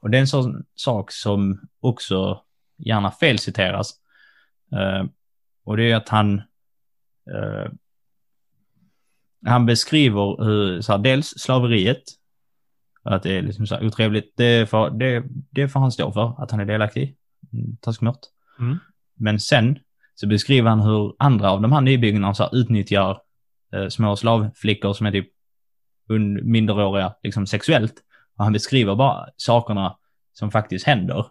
Och det är en sån sak som också gärna felciteras. Eh, och det är att han, eh, han beskriver hur, så här, dels slaveriet, att det är liksom så här otrevligt, det får, det, det får han stå för, att han är delaktig. Mm, Taskmört. Mm. Men sen så beskriver han hur andra av de här så här, utnyttjar eh, små slavflickor som är typ minderåriga liksom sexuellt. Och han beskriver bara sakerna som faktiskt händer.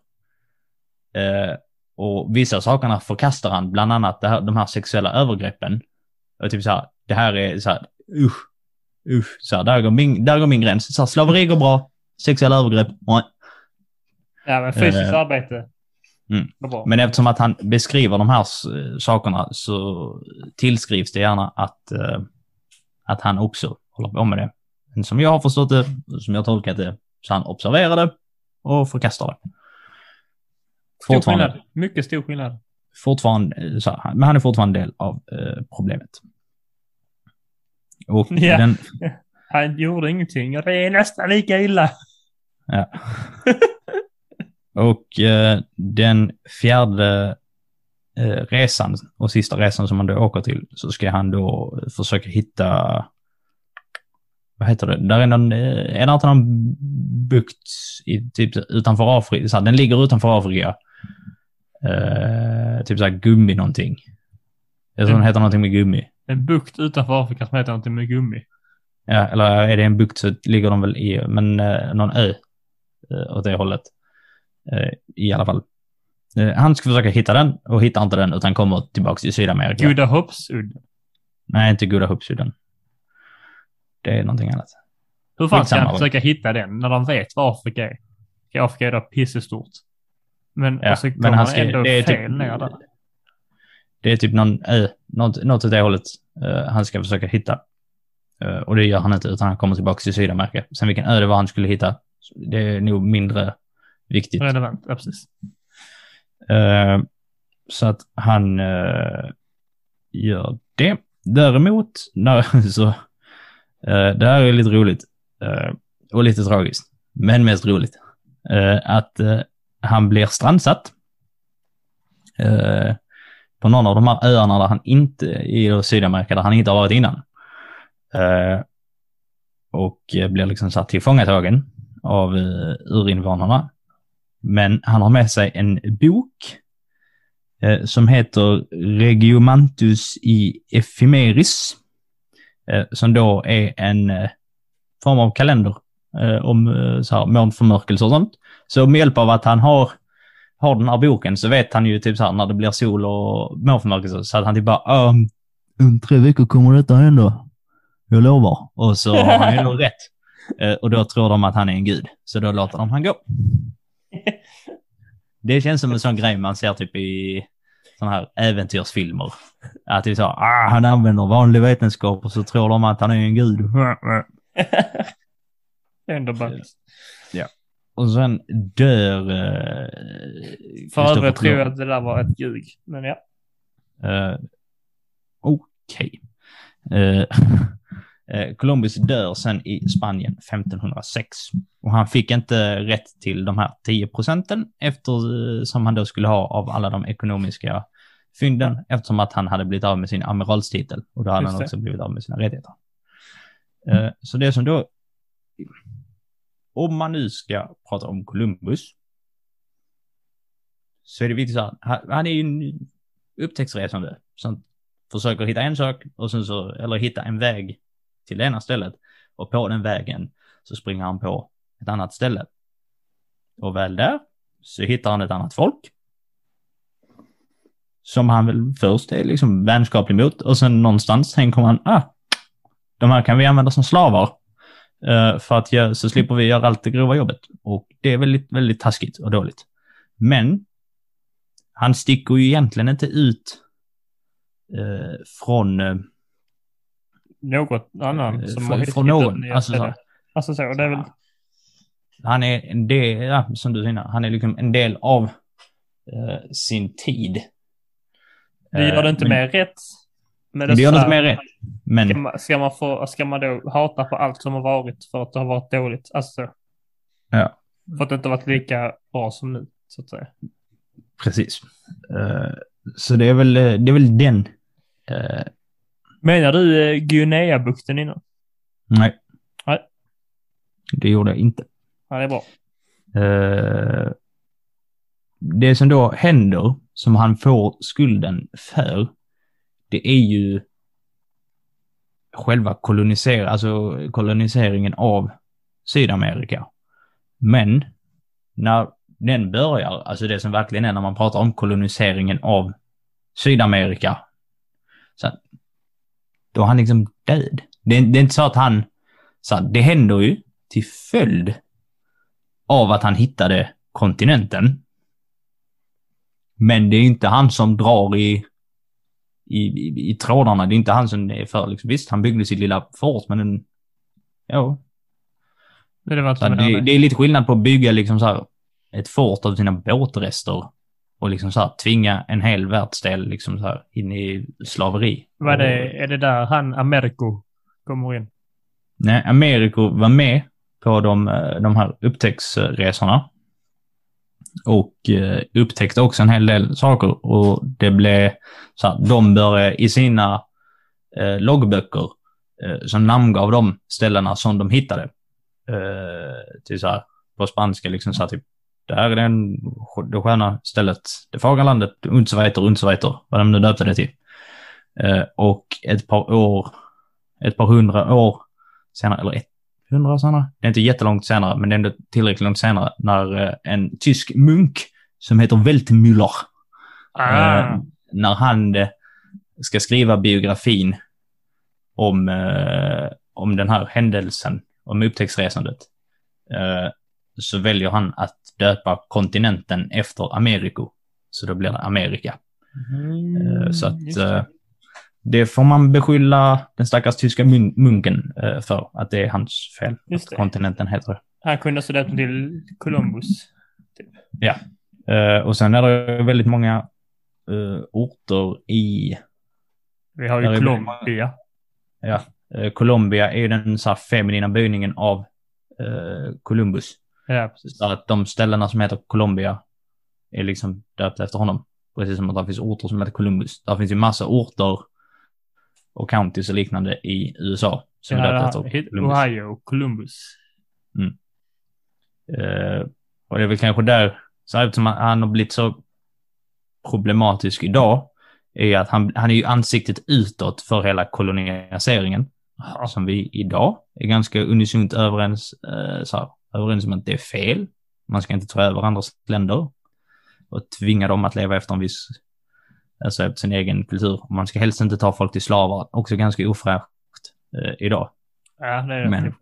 Eh, och vissa sakerna förkastar han, bland annat det här, de här sexuella övergreppen. Och typ så här, det här är så här, usch, usch, så här, där går min, där går min gräns. Så här, slaveri går bra, sexuella övergrepp, nej. Ja, men fysiskt Eh, arbete. Mm. Men eftersom att han beskriver de här eh, sakerna så tillskrivs det gärna att, eh, att han också håller på med det. Men som jag har förstått det, som jag tolkat det, så han observerar det och. Stor Fortfarande, skillnad. Mycket stor skillnad. fortfarande, eh, så men han är fortfarande en del av eh, problemet. Och Ja. den, (laughs) Han gjorde ingenting och det är nästan lika illa. Ja. (laughs) Och eh, den fjärde eh, resan och sista resan som han då åker till så ska han då försöka hitta, vad heter det, där är någon, är det inte någon bukt i, typ utanför Afrika, så här, den ligger utanför Afrika. Eh, typ såhär gummi någonting. Jag tror den heter någonting med gummi. En bukt utanför Afrika som heter någonting med gummi. Ja, eller är det en bukt så ligger de väl i, men eh, någon ö eh, åt det hållet. Eh, I alla fall. Eh, han ska försöka hitta den och hittar inte den utan kommer tillbaka till Sydamerika. Goda Hoppsudden. Nej, inte Goda Hoppsudden. Det är någonting annat. Hur fan ska han försöka hitta den när de vet vad Afrika är? Afrika är då pissestort. Men, Ja, och så men han ska, ändå det är fel typ, ner där. det är typ någon ö, något, något åt det hållet eh, han ska försöka hitta. Eh, och det gör han inte utan han kommer tillbaka till Sydamerika. Sen vilken ö det var han skulle hitta, det är nog mindre viktigt. Relevant, ja precis. Eh, så att han eh, gör det. Däremot, när, (laughs) så, eh, det här är lite roligt och lite tragiskt, men mest roligt. Att han blir strandsatt på någon av de här öarna där han inte, i Sydamerika, där han inte har varit innan. Och blir liksom satt tillfångatagen av urinvånarna. Men han har med sig en bok eh, som heter Regiomantus i Ephemeris. Eh, som då är en eh, form av kalender om så här, månförmörkelse och sånt. Så med hjälp av att han har, har den här boken så vet han ju typ så här när det blir sol och månförmörkelse så att han typ bara um, om tre veckor kommer detta hända. Jag lovar. Och så har han ju då (laughs) rätt. Och då tror de att han är en gud. Så då låter de han gå. (laughs) Det känns som en sån grej man ser typ i såna här äventyrsfilmer. Att det är så, ah, han använder vanlig vetenskap och så tror de att han är en gud. (laughs) Ändå bakis. Och sen dör... Eh, För övrigt tror jag att det där var ett ljug. Men ja. Eh, Okej. Eh, eh, (laughs) Columbus dör sen i Spanien 1506. Och han fick inte rätt till de här 10 procenten eftersom han då skulle ha av alla de ekonomiska fynden eftersom att han hade blivit av med sin amiralstitel och då hade Just han det. också blivit av med sina rättigheter. Eh, så det som då, om man nu ska prata om Columbus, så är det viktigt att han är ju en upptäcktsresande som försöker hitta en sak och sen så, eller hitta en väg till det ena stället och på den vägen så springer han på ett annat ställe. Och väl där så hittar han ett annat folk. Som han väl först är liksom vänskaplig mot och sen någonstans tänker man ah, de här kan vi använda som slavar. Eh, för att göra, så slipper vi göra allt det grova jobbet. Och det är väldigt, väldigt taskigt och dåligt. Men han sticker ju egentligen inte ut eh, från, eh, något annan som från, har hittat någon. Alltså, så. Alltså så, det är väl... han är en del, ja, som du innan, han är liksom en del av eh, sin tid. Det gör det Eh, inte men- mer rätt. Men Det gör det inte mer rätt. Men Ska man, ska, man få, ska man då hata på allt som har varit för att det har varit dåligt? Alltså så. Ja. För att det inte har varit lika bra som nu, så att säga. Precis. Eh, så det är väl, eh, det är väl den, eh, Menar du eh, Guinea-bukten innan? Nej. Nej. Det gjorde jag inte. Ja, det är bra. Eh, det som då händer, som han får skulden för, det är ju själva koloniser alltså koloniseringen av Sydamerika. Men när den börjar, alltså det som verkligen är när man pratar om koloniseringen av Sydamerika, så då är han liksom död. Det är, det är inte så att han, så att det händer ju till följd av att han hittade kontinenten. Men det är inte han som drar i, i, i, i trådarna. Det är inte han som är för. Liksom. Visst, han byggde sitt lilla fort, men den, ja. Det är det det, det är lite skillnad på att bygga liksom så här, ett fort av sina båtrester och liksom så här, tvinga en hel världsdel liksom så här, in i slaveri. Vad är det, är det där han, Americo, kommer in? Nej, Americo var med på de, eh, de här upptäcktsresorna. Och eh, upptäckte också en hel del saker och det blev så att de började i sina eh, loggböcker eh, som namngav de ställena som de hittade. Eh, till så här, på spanska liksom så här typ, det här är den, det sköna stället, det fagra landet, und so weiter, und so weiter, vad de nu döpte det till. Eh, och ett par år, ett par hundra år senare, eller ett hundra senare, det är inte jättelångt senare, men det är ändå tillräckligt långt senare, när eh, en tysk munk som heter Weltmüller, Ah, eh, när han eh, ska skriva biografin om, eh, om den här händelsen, om upptäcktsresandet, eh, så väljer han att döpa kontinenten efter Americo. Så då blir det Amerika. Eh, Så att det. eh, det får man beskylla den stackars tyska mun- munken eh, för, att det är hans fel. Just att det. kontinenten heter det. Han kunde också döpt till Columbus. Eh, Och sen är det väldigt många orter i Vi har ju Colombia. Ja, Colombia är den så här feminina böjningen av Columbus. Ja, precis. Så att de ställena som heter Colombia är liksom döpta efter honom. Precis som att det finns orter som heter Columbus. Där finns ju massa orter och counties och liknande i USA som är döpta Ja, efter Columbus. Ohio, Columbus. Eh, och det är väl kanske där, så här, eftersom han- har blivit så problematisk idag, är att han, han är ju ansiktet utåt för hela koloniseringen. Ja. som vi idag är ganska unisont överens, eh, så här, överens om att det är fel. Man ska inte ta över andras länder och tvinga dem att leva efter en viss, alltså efter sin egen kultur. Man ska helst inte ta folk till slavar, också ganska ofräscht eh, idag. Ja, det är det. Men-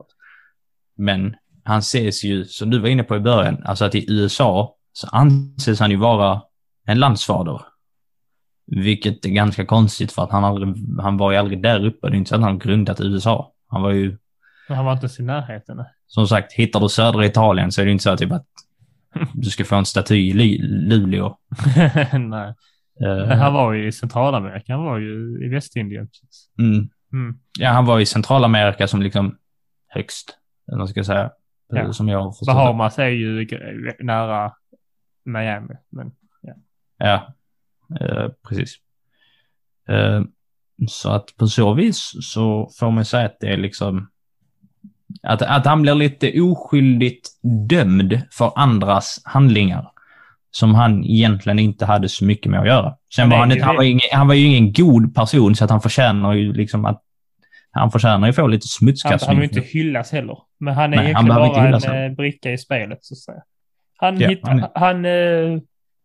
Men han ses ju, som du var inne på i början, alltså att i USA så anses han ju vara en landsfader. Vilket är ganska konstigt för att han, aldrig, han var ju aldrig där uppe. Det är inte så att han grundat USA. Han var ju, Men han var inte ens i närheten. Som sagt, hittar du södra Italien så är det inte så typ att du ska få en staty i Lu- Luleå. (laughs) Nej. Eh, Men han var ju i Centralamerika. Han var ju i Västindien. Mm, Mm. ja, han var i Centralamerika som liksom högst, eller vad ska jag säga, Ja. som jag har. Bahamas är ju nära Miami. Men Ja, eh, precis. Eh, så att på så vis så får man säga att det är liksom att, att han blir lite oskyldigt dömd för andras handlingar som han egentligen inte hade så mycket med att göra. Sen var han, inte, han, var ingen, han var ju ingen god person så att han förtjänar ju liksom att han förtjänar ju få lite han, smutskastning. han vill inte hyllas heller. Men han är Nej, han egentligen behöver inte bara en heller. eh, bricka i spelet så att säga. Han, Ja, hitt, han han, eh,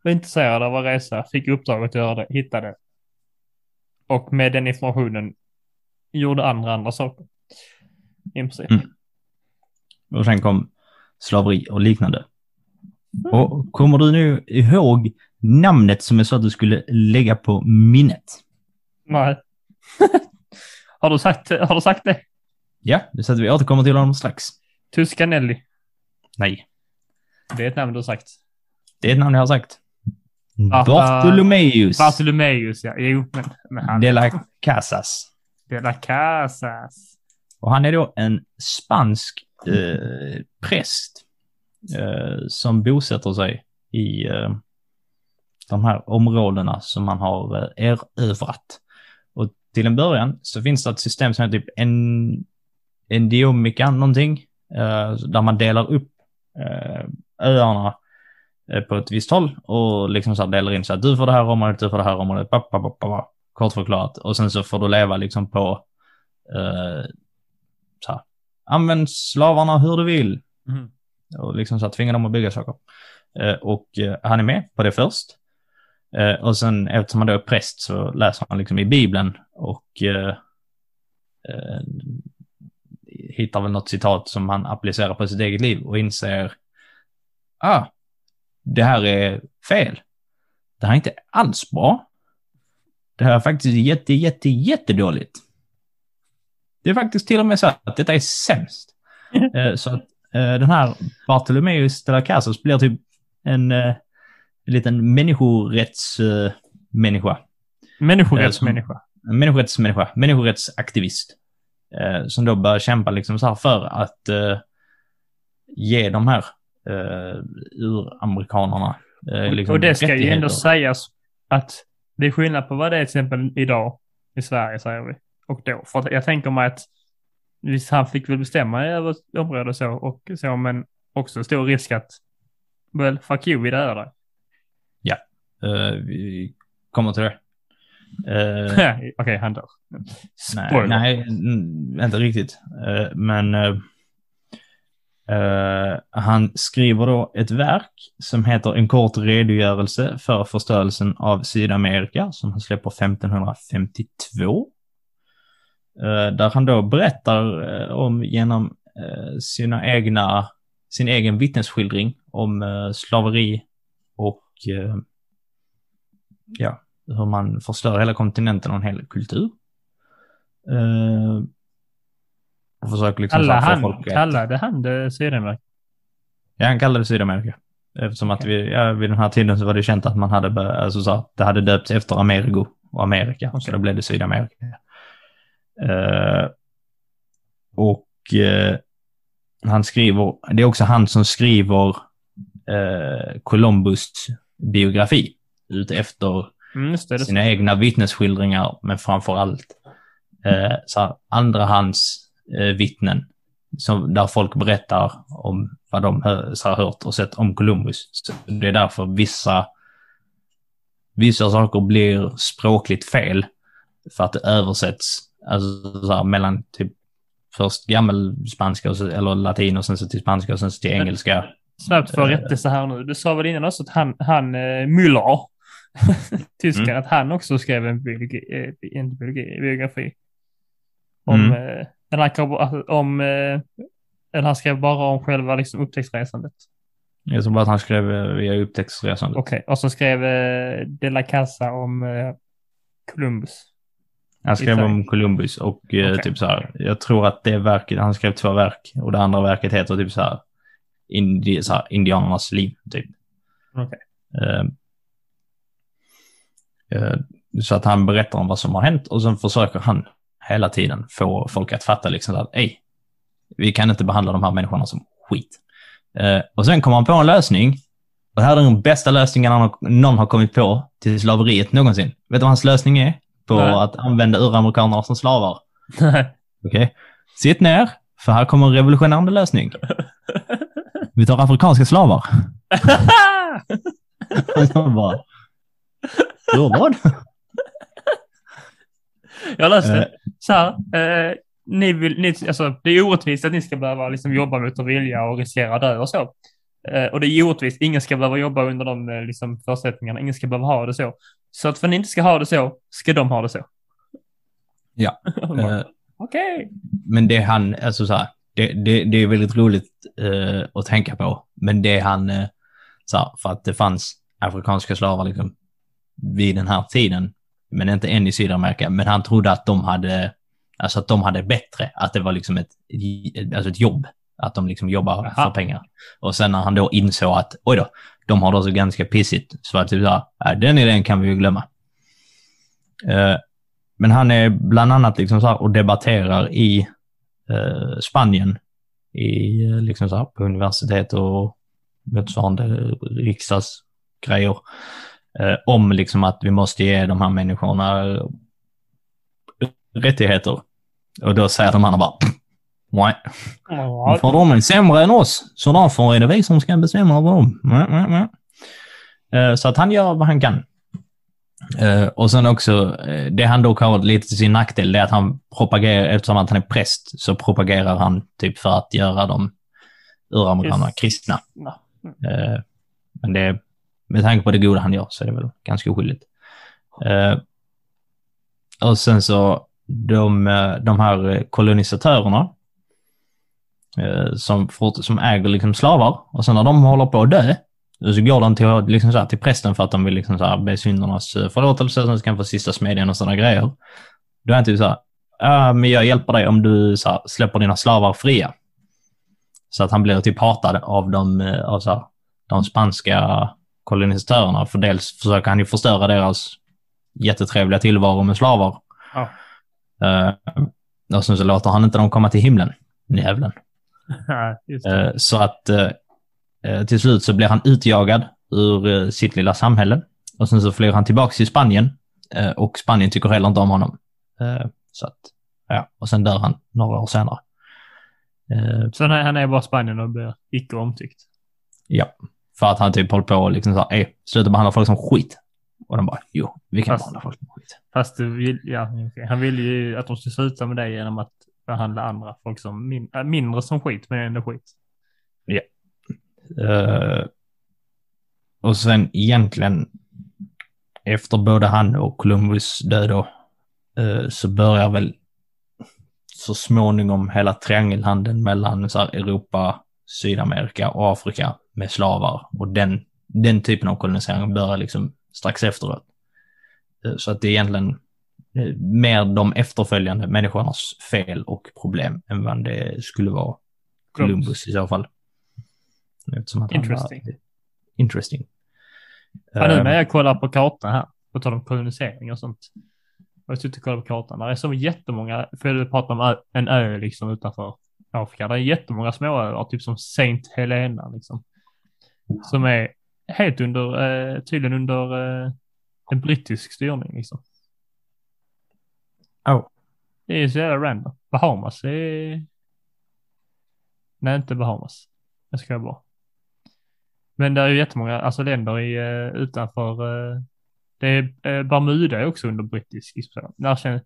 var intresserad av att resa, fick uppdraget att göra det, hittade. Och med den informationen gjorde andra andra saker. I princip. Mm. Och sen kom slaveri och liknande. Och kommer du nu ihåg namnet som jag sa att du skulle lägga på minnet? Nej. (laughs) har, du sagt, har du sagt det? Ja, det så att vi återkommer till honom strax. Tuscanelli. Nej, Det är ett namn du har sagt. det är ett namn jag har sagt. Bartolomeus Bartolomeus, ja. Jo, men, men han... de la Casas. De la Casas. Och han är då en spansk eh, präst eh, som bosätter sig i eh, de här områdena som man har eh, erövrat. Och till en början så finns det ett system som heter typ en, Endiomica någonting, eh, där man delar upp eh, öarna eh, på ett visst håll och liksom så här delar in så att du får det här området, du får det här området, pa, kort förklarat. Och sen så får du leva liksom på, eh, så här, använd slavarna hur du vill. Mhm. Och liksom så att tvinga dem att bygga saker. Eh, och eh, han är med på det först. Eh, och sen eftersom han då är präst så läser han liksom i Bibeln och hittar väl något citat som han applicerar på sitt eget liv och inser ah, det här är fel. Det här är inte alls bra. Det här är faktiskt jätte, jätte, jättedåligt. Det är faktiskt till och med så att detta är sämst. (laughs) Eh, så att eh, den här Bartolomeus de la Casas blir typ en, eh, en liten människorättsmänniska. Människorättsmänniska. En människorättsmänniska, människorättsaktivist. Som då börjar kämpa liksom så här för att ge de här uramerikanerna liksom och det ska ju ändå sägas att det är skillnad på vad det är till exempel idag i Sverige säger vi. Och då. För jag tänker mig att visst han fick väl bestämma över området och så och så men också stor risk att well fuck you vi dödar dig. Eh, vi kommer till det. (laughs) Eh, Okej, han dör. nej, Spoiler. nej, mm, inte riktigt. Eh, men eh, han skriver då ett verk som heter En kort redogörelse för förstörelsen av Sydamerika som han släpper 1552. Eh, där han då berättar eh, om genom eh, sina egna, sin egen vittnesskildring om slaveri och ja, hur man förstör hela kontinenten och en hel kultur. Och försöker liksom så Alla han, folk att- kallade han det Sydamerika? Ja, han kallade det Sydamerika. Eftersom att vi, ja, vid den här tiden så var det känt att man hade, alltså så det hade döpts efter Amerigo och Amerika. Så Okej. då blev det Sydamerika. Eh, och eh, han skriver, det är också han som skriver eh, Columbus biografi. Ute efter Mm, sina egna vittnesskildringar, men framför allt eh, så andrahands eh, vittnen. Som, där folk berättar om vad de här, hört och sett om Columbus. Så det är därför vissa, vissa saker blir språkligt fel. För att det översätts alltså, så här, mellan typ först gammelspanska och så, eller latin och sen så till spanska och sen så till engelska. Snabbt för rättelse här nu. Du sa väl innan också att han, han eh, Müller, (laughs) tysken, Mm. att han också skrev en, biologi, eh, en biografi. Om, Mm. eh, han, kan- alltså, om, eller han skrev bara om själva liksom, upptäcktsresandet. Jag tror bara att han skrev via upptäcktsresandet. Okej, och så skrev De la Casa om Columbus. Han skrev Exakt. om Columbus och eh, Okej. typ så här, jag tror att det verket, han skrev två verk och det andra verket heter typ så här, indi, så här indianernas liv, typ. Okej. Eh, eh, så att han berättar om vad som har hänt och sen försöker han hela tiden få folk att fatta liksom att, ej, vi kan inte behandla de här människorna som skit. Eh, och sen kommer han på en lösning och det här är den bästa lösningen någon har kommit på till slaveriet någonsin. Vet du vad hans lösning är? På Nej. att använda uramerikaner som slavar. Okej. Sitt ner, för här kommer en revolutionerande lösning. (laughs) Vi tar afrikanska slavar. (laughs) Och bara... "Hur, vad? Jag läste Eh. så här. Eh, ni vill, ni, alltså, det är orättvist att ni ska behöva liksom, jobba mot er vilja och riskera dö och så. Eh, och det är orättvist. Ingen ska behöva jobba under de eh, liksom, förutsättningarna. Ingen ska behöva ha det så. Så att för att ni inte ska ha det så, ska de ha det så. Ja. (laughs) Eh, Okej. men det han, alltså så här, det, det, det är väldigt roligt eh, att tänka på. Men det han, eh, så här, för att det fanns afrikanska slavar liksom vid den här tiden, men inte än i Sydamerika. Men han trodde att de hade, alltså att de hade bättre, att det var liksom ett, alltså ett jobb. Att de liksom jobbar Aha. för pengar. Och sen när han då insåg att, oj då, de har det så ganska pissigt. Så att typ så här, "Ja, den idén kan vi ju glömma. Eh, men han är bland annat liksom så här och debatterar i eh, Spanien, i, eh, liksom så här, på universitet och motsvarande riksdagsgrejer, eh, om liksom att vi måste ge de här människorna rättigheter. Och då säger de andra bara, nej, Ja, för de är sämre än oss, så därför är det vi som ska bestämma över dem. Nej. Eh, Så att han gör vad han kan. Eh, Och sen också, eh, det han dock har lite till sin nackdel, det är att han propagerar, eftersom att han är präst, så propagerar han typ för att göra de uramerikanerna kristna. Ja. Eh, Men det, med tanke på det goda han gör så är det väl ganska oskyldigt. Och sen så, de, de här kolonisatörerna som, fort, som äger liksom slavar och sen när de håller på att dö så går de till, liksom så här, till prästen för att de vill liksom så här, be syndernas eh, förlåtelse så att de kan få sista smedjan och sådana grejer. Då är han typ så här, ja men jag hjälper dig om du så här, släpper dina slavar fria. Så att han blir typ hatad av de, eh, av så här, de spanska kolonisatörerna. För dels försöker han ju förstöra deras jättetrevliga tillvaro med slavar. Ja. Eh, och sen så låter han inte dem komma till himlen, djävulen. (laughs) Eh, Så att eh, eh, till slut så blir han utjagad ur sitt lilla samhälle. Och sen så flyr han tillbaka till Spanien. Och Spanien tycker heller inte om honom. Så att, ja. Och sen dör han några år senare. Så han är, han är bara Spanien och blir icke omtyckt. Ja. För att han typ håller på och liksom så här, "Ey, sluta behandla folk som skit. Och de bara, jo, vi kan Fast- behandla folk som skit. Fast ja, okej. han ville ju att de skulle sluta med det genom att behandla andra folk som min, äh, mindre som skit, men ändå skit. Eh, och sen egentligen efter både han och Columbus död då, uh, så börjar väl så småningom hela triangelhandeln mellan så här, Europa, Sydamerika och Afrika med slavar. Och den, den typen av kolonisering börjar liksom strax efteråt. Eh, så att det är egentligen mer de efterföljande människornas fel och problem än vad det skulle vara Columbus i så fall. Eftersom att han var- Interesting. Interesting. Ja, nu Ehm, när jag kollar på kartan här, på tal om kolonisering och sånt. Jag har suttit och kollat på kartan. Där är så jättemånga, för du pratar om en ö liksom utanför Afrika. Det är jättemånga småöar, typ som Saint Helena liksom. Som är helt under, eh, tydligen under eh, en brittisk styrning liksom. Oh. Det är så jävla random. Bahamas är... Nej, inte Bahamas. Jag ska bara. Men det är ju jättemånga, alltså länder i, eh, utanför, eh, det är, eh, Bermuda är också under brittisk. Där känns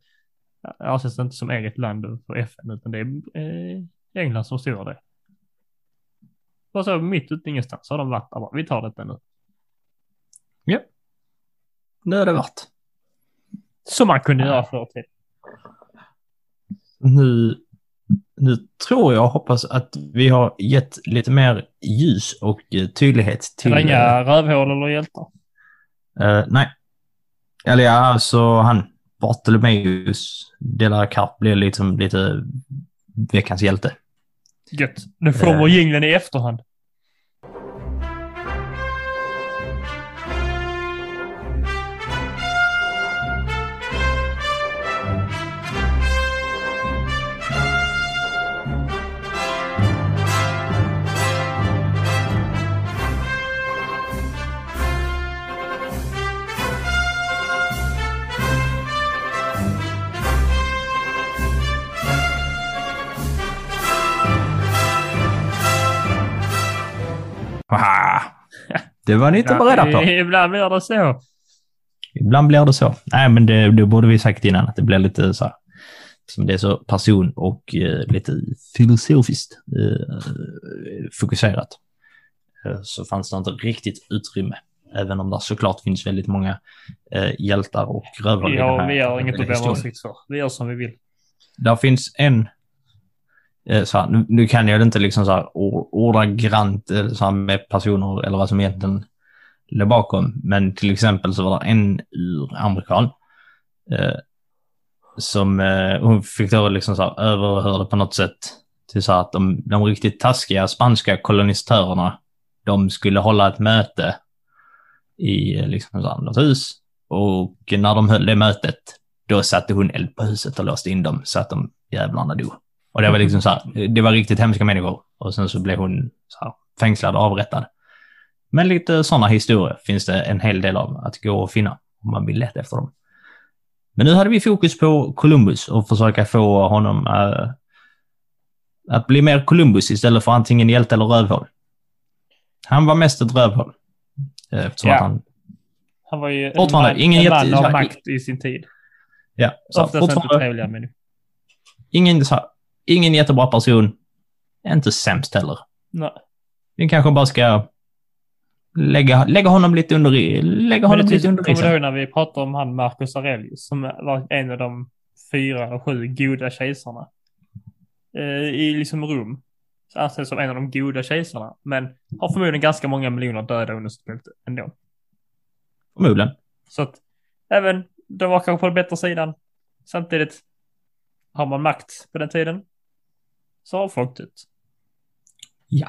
det inte som eget land för FN, utan det är England som styr det. Bara så mitt ute ingenstans har de varit där vi tar detta nu. Det är det värt. Som man kunde göra förr i tiden. Nu, nu tror jag och hoppas att vi har gett lite mer ljus och eh, tydlighet till... Det inga rövhål eller hjältar. eh, nej. Eller ja, alltså han, Bartolomeus de la Carpe blir liksom lite veckans hjälte. Gött. Nu kommer Eh. jingeln i efterhand. Haha. Det var ni inte beredda på. Ibland blir det så. Ibland blir det så. Nej, men det, det borde vi sagt innan, att det blir lite så här, som det är så person och eh, lite filosofiskt eh, fokuserat. Eh, så fanns det inte riktigt utrymme, även om det såklart finns väldigt många eh, hjältar och har, här vi har inget att be om åsikt för. Vi gör som vi vill. Där finns en, Eh, så här, nu, nu kan jag det inte liksom så här ordagrant eh, så här med personer eller vad som egentligen låg bakom, men till exempel så var det en uramerikan eh, som eh, hon fick då liksom så här överhörde på något sätt till så här att de, de riktigt taskiga spanska kolonisatörerna, de skulle hålla ett möte i eh, liksom så här, något hus och när de höll det mötet då satte hon eld på huset och låste in dem så att de jävlarna dog. Och det var liksom så här, det var riktigt hemska människor. Och sen så blev hon så här, fängslad och avrättad. Men lite sådana historier finns det en hel del av att gå och finna om man vill leta efter dem. Men nu hade vi fokus på Columbus och försöka få honom eh, att bli mer Columbus istället för antingen hjälte eller rövhål. Han var mest ett rövhål. Eh, Eftersom Ja. att han... Han var ju en man, ingen en man av makt i sin tid. Ja, så Oftast inte fortfarande, trevliga människor. ingen, så här, ingen jättebra person. Inte sämst heller. Nej. Vi kanske bara ska lägga, lägga honom lite under, lägga honom lite under kommer du ihåg när vi pratade om han Marcus Aurelius som var en av de fyra eller sju goda kejsarna. Eh, I liksom Rom. Anses som en av de goda kejsarna. Men har förmodligen ganska många miljoner döda under sitt bälte ändå. Förmodligen. Så att även de var kanske på den bättre sidan. Samtidigt har man makt på den tiden. Så har folk dött. Ja.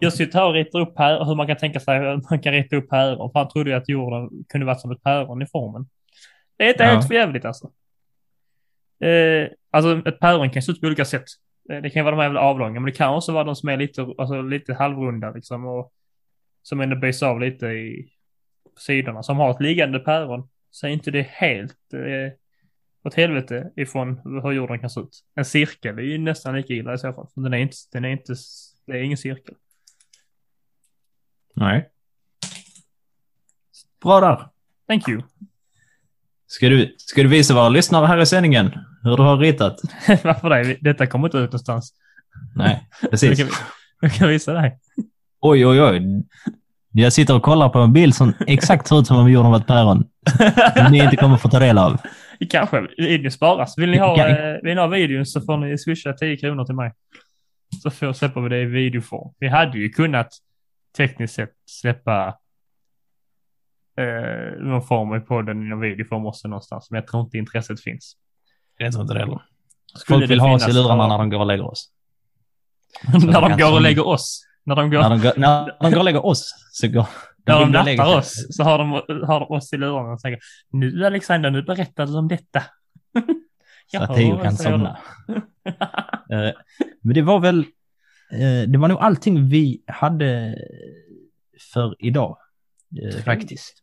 Jag sitter här och ritar upp här hur man kan tänka sig hur man kan rita upp päron. För han trodde ju att jorden kunde vara som ett päron i formen. Det är inte Ja. helt för jävligt alltså. Eh, alltså ett päron kan se ut på olika sätt. Eh, Det kan vara de här jävla avlånga, men det kan också vara de som är lite, alltså, lite halvrunda liksom. Och som ändå böjs av lite i på sidorna. Som har ett liggande päron. Så är inte det helt eh, åt helvete ifrån hur jorden kan se ut. En cirkel är ju nästan lika illa i så fall. Den är inte, den är inte, det är ingen cirkel. Nej. Bra där. Thank you. Ska du, ska du visa våra lyssnare här i sändningen hur du har ritat? (laughs) Varför det? Detta kommer inte ut någonstans. Nej, Jag precis. kan, jag kan visa dig. Oj, oj, oj. Jag sitter och kollar på en bild som exakt ser ut som om gjorde av ett päron. Som ni inte kommer få ta del av. Kanske videon sparas. Vill ni ha, eh, vill ni ha videon så får ni swisha 10 kronor till mig. Så får släpper vi det i videoform. Vi hade ju kunnat tekniskt sett släppa eh, någon form i podden i någon videoform också någonstans. Men jag tror inte intresset finns. Jag tror inte det heller. Skulle Folk vill ha oss i lurarna så- när de går och lägger oss. (laughs) när de går och lägger oss. När de går, När de går, när de går och lägger oss så går när de nattar oss så har de, har de oss i lurarna och säger nu Alexander, nu berättar du om detta. Så att Theo kan somna. Men det var väl... eh, Det var nog allting vi hade för idag. eh, Faktiskt.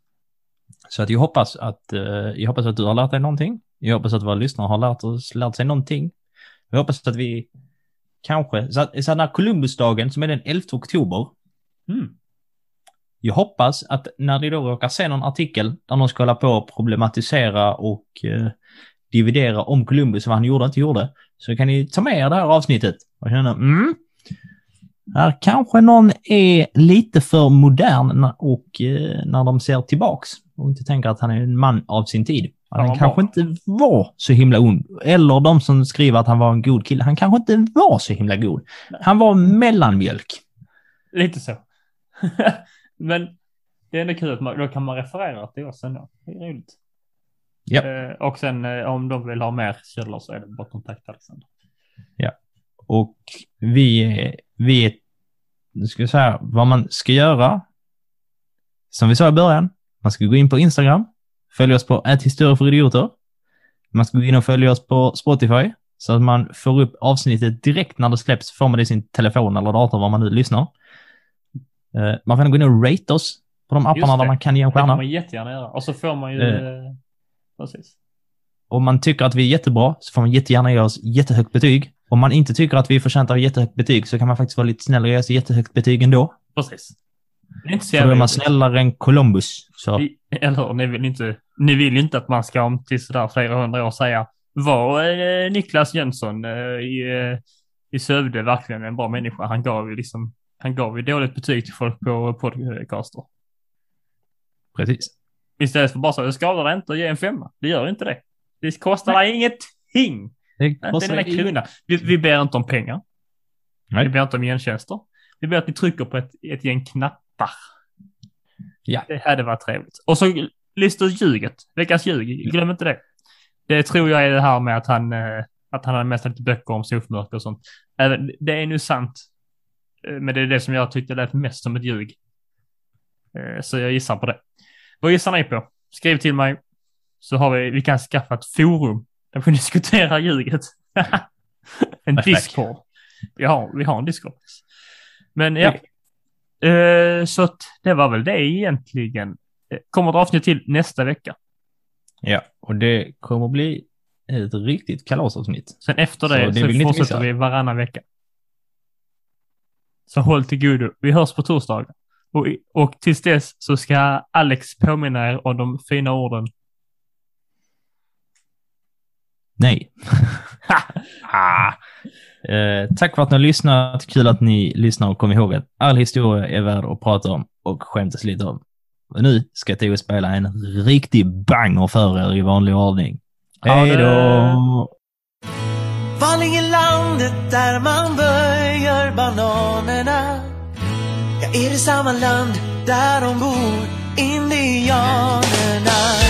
Så att jag hoppas att, eh, jag hoppas att du har lärt dig någonting. Jag hoppas att våra lyssnare har lärt, oss, lärt sig någonting. Jag hoppas att vi kanske, så att, så att när Columbusdagen som är den 11 oktober, Mm. Jag hoppas att när ni då råkar se någon artikel där någon ska hålla på och problematisera och eh, dividera om Columbus, vad han gjorde och inte gjorde, så kan ni ta med er det här avsnittet och känna, mm, här kanske någon är lite för modern och eh, när de ser tillbaks och inte tänker att han är en man av sin tid. Han Ja, kanske bra. inte var så himla ond. Eller de som skriver att han var en god kille. Han kanske inte var så himla god. Han var mellanmjölk. Lite så. (laughs) Men det är ändå kul att man, då kan man referera till oss ändå. Det är roligt. Ja. Eh, och sen eh, om de vill ha mer källor så är det bara kontakta Alexander. Och vi, vi ska säga vad man ska göra. Som vi sa i början, man ska gå in på Instagram, följa oss på historia för idioter. Man ska gå in och följa oss på Spotify så att man får upp avsnittet direkt när det släpps. Får man det i sin telefon eller dator, var man nu lyssnar. Eh, Man får gå in och rate oss på de apparna där man kan ge en Det kan stjärna. man jättegärna göra. Och så får man ju... Eh. Eh, precis. Om man tycker att vi är jättebra så får man jättegärna ge oss jättehögt betyg. Om man inte tycker att vi förtjänar jättehögt betyg så kan man faktiskt vara lite snäll och ge oss jättehögt betyg ändå. Precis. Det är inte så För då är man snällare än Columbus. Så Vi- Eller? Ni vill inte, ni vill inte att man ska om till sådär flera hundra år säga var eh, Niklas Jönsson eh, i, eh, i Sövde verkligen en bra människa? Han gav ju liksom, han gav ju dåligt betyg till folk på podcaster. precis. Istället för bara så, det skadar dig inte att ge en femma. Det gör inte det. Det kostar dig ingenting. Det Inte en krona. Vi, vi ber inte om pengar. Nej. Vi ber inte om gentjänster. Vi ber att ni trycker på ett, ett gäng knappar. Ja. Det hade varit trevligt. Och så lista ut ljuget. Veckans ljug. Glöm inte det. Det tror jag är det här med att han, eh, att han har mest lite böcker om solförmörker och sånt. Även, det är nu sant. Eh, Men det är det som jag tyckte lät mest som ett ljug. Eh, Så jag gissar på det. Vad gissar ni på? Skriv till mig. Så har vi, vi kan skaffa ett forum där vi (laughs) diskuterar ljuget. (laughs) en Perfekt. Discord. Vi har, vi har en Discord. Men ja. Eh, så att det var väl det egentligen. Kommer ett avsnitt till nästa vecka. Ja, och det kommer bli ett riktigt kalasavsnitt. Sen efter Så det det så, ni inte fortsätter vi varannan vecka. Så håll till godo. Vi hörs på torsdag. Och, och tills dess så ska Alex påminna er om de fina orden. Nej. (laughs) ah. eh, tack för att ni har lyssnat. Kul att ni lyssnar och kom ihåg att all historia är värd att prata om och skämtas lite om. Och nu ska Theo spela en riktig banger för er i vanlig ordning. Hej då! Vanliga landet där man böjer bananerna Ja, är det samma land där de bor indianerna?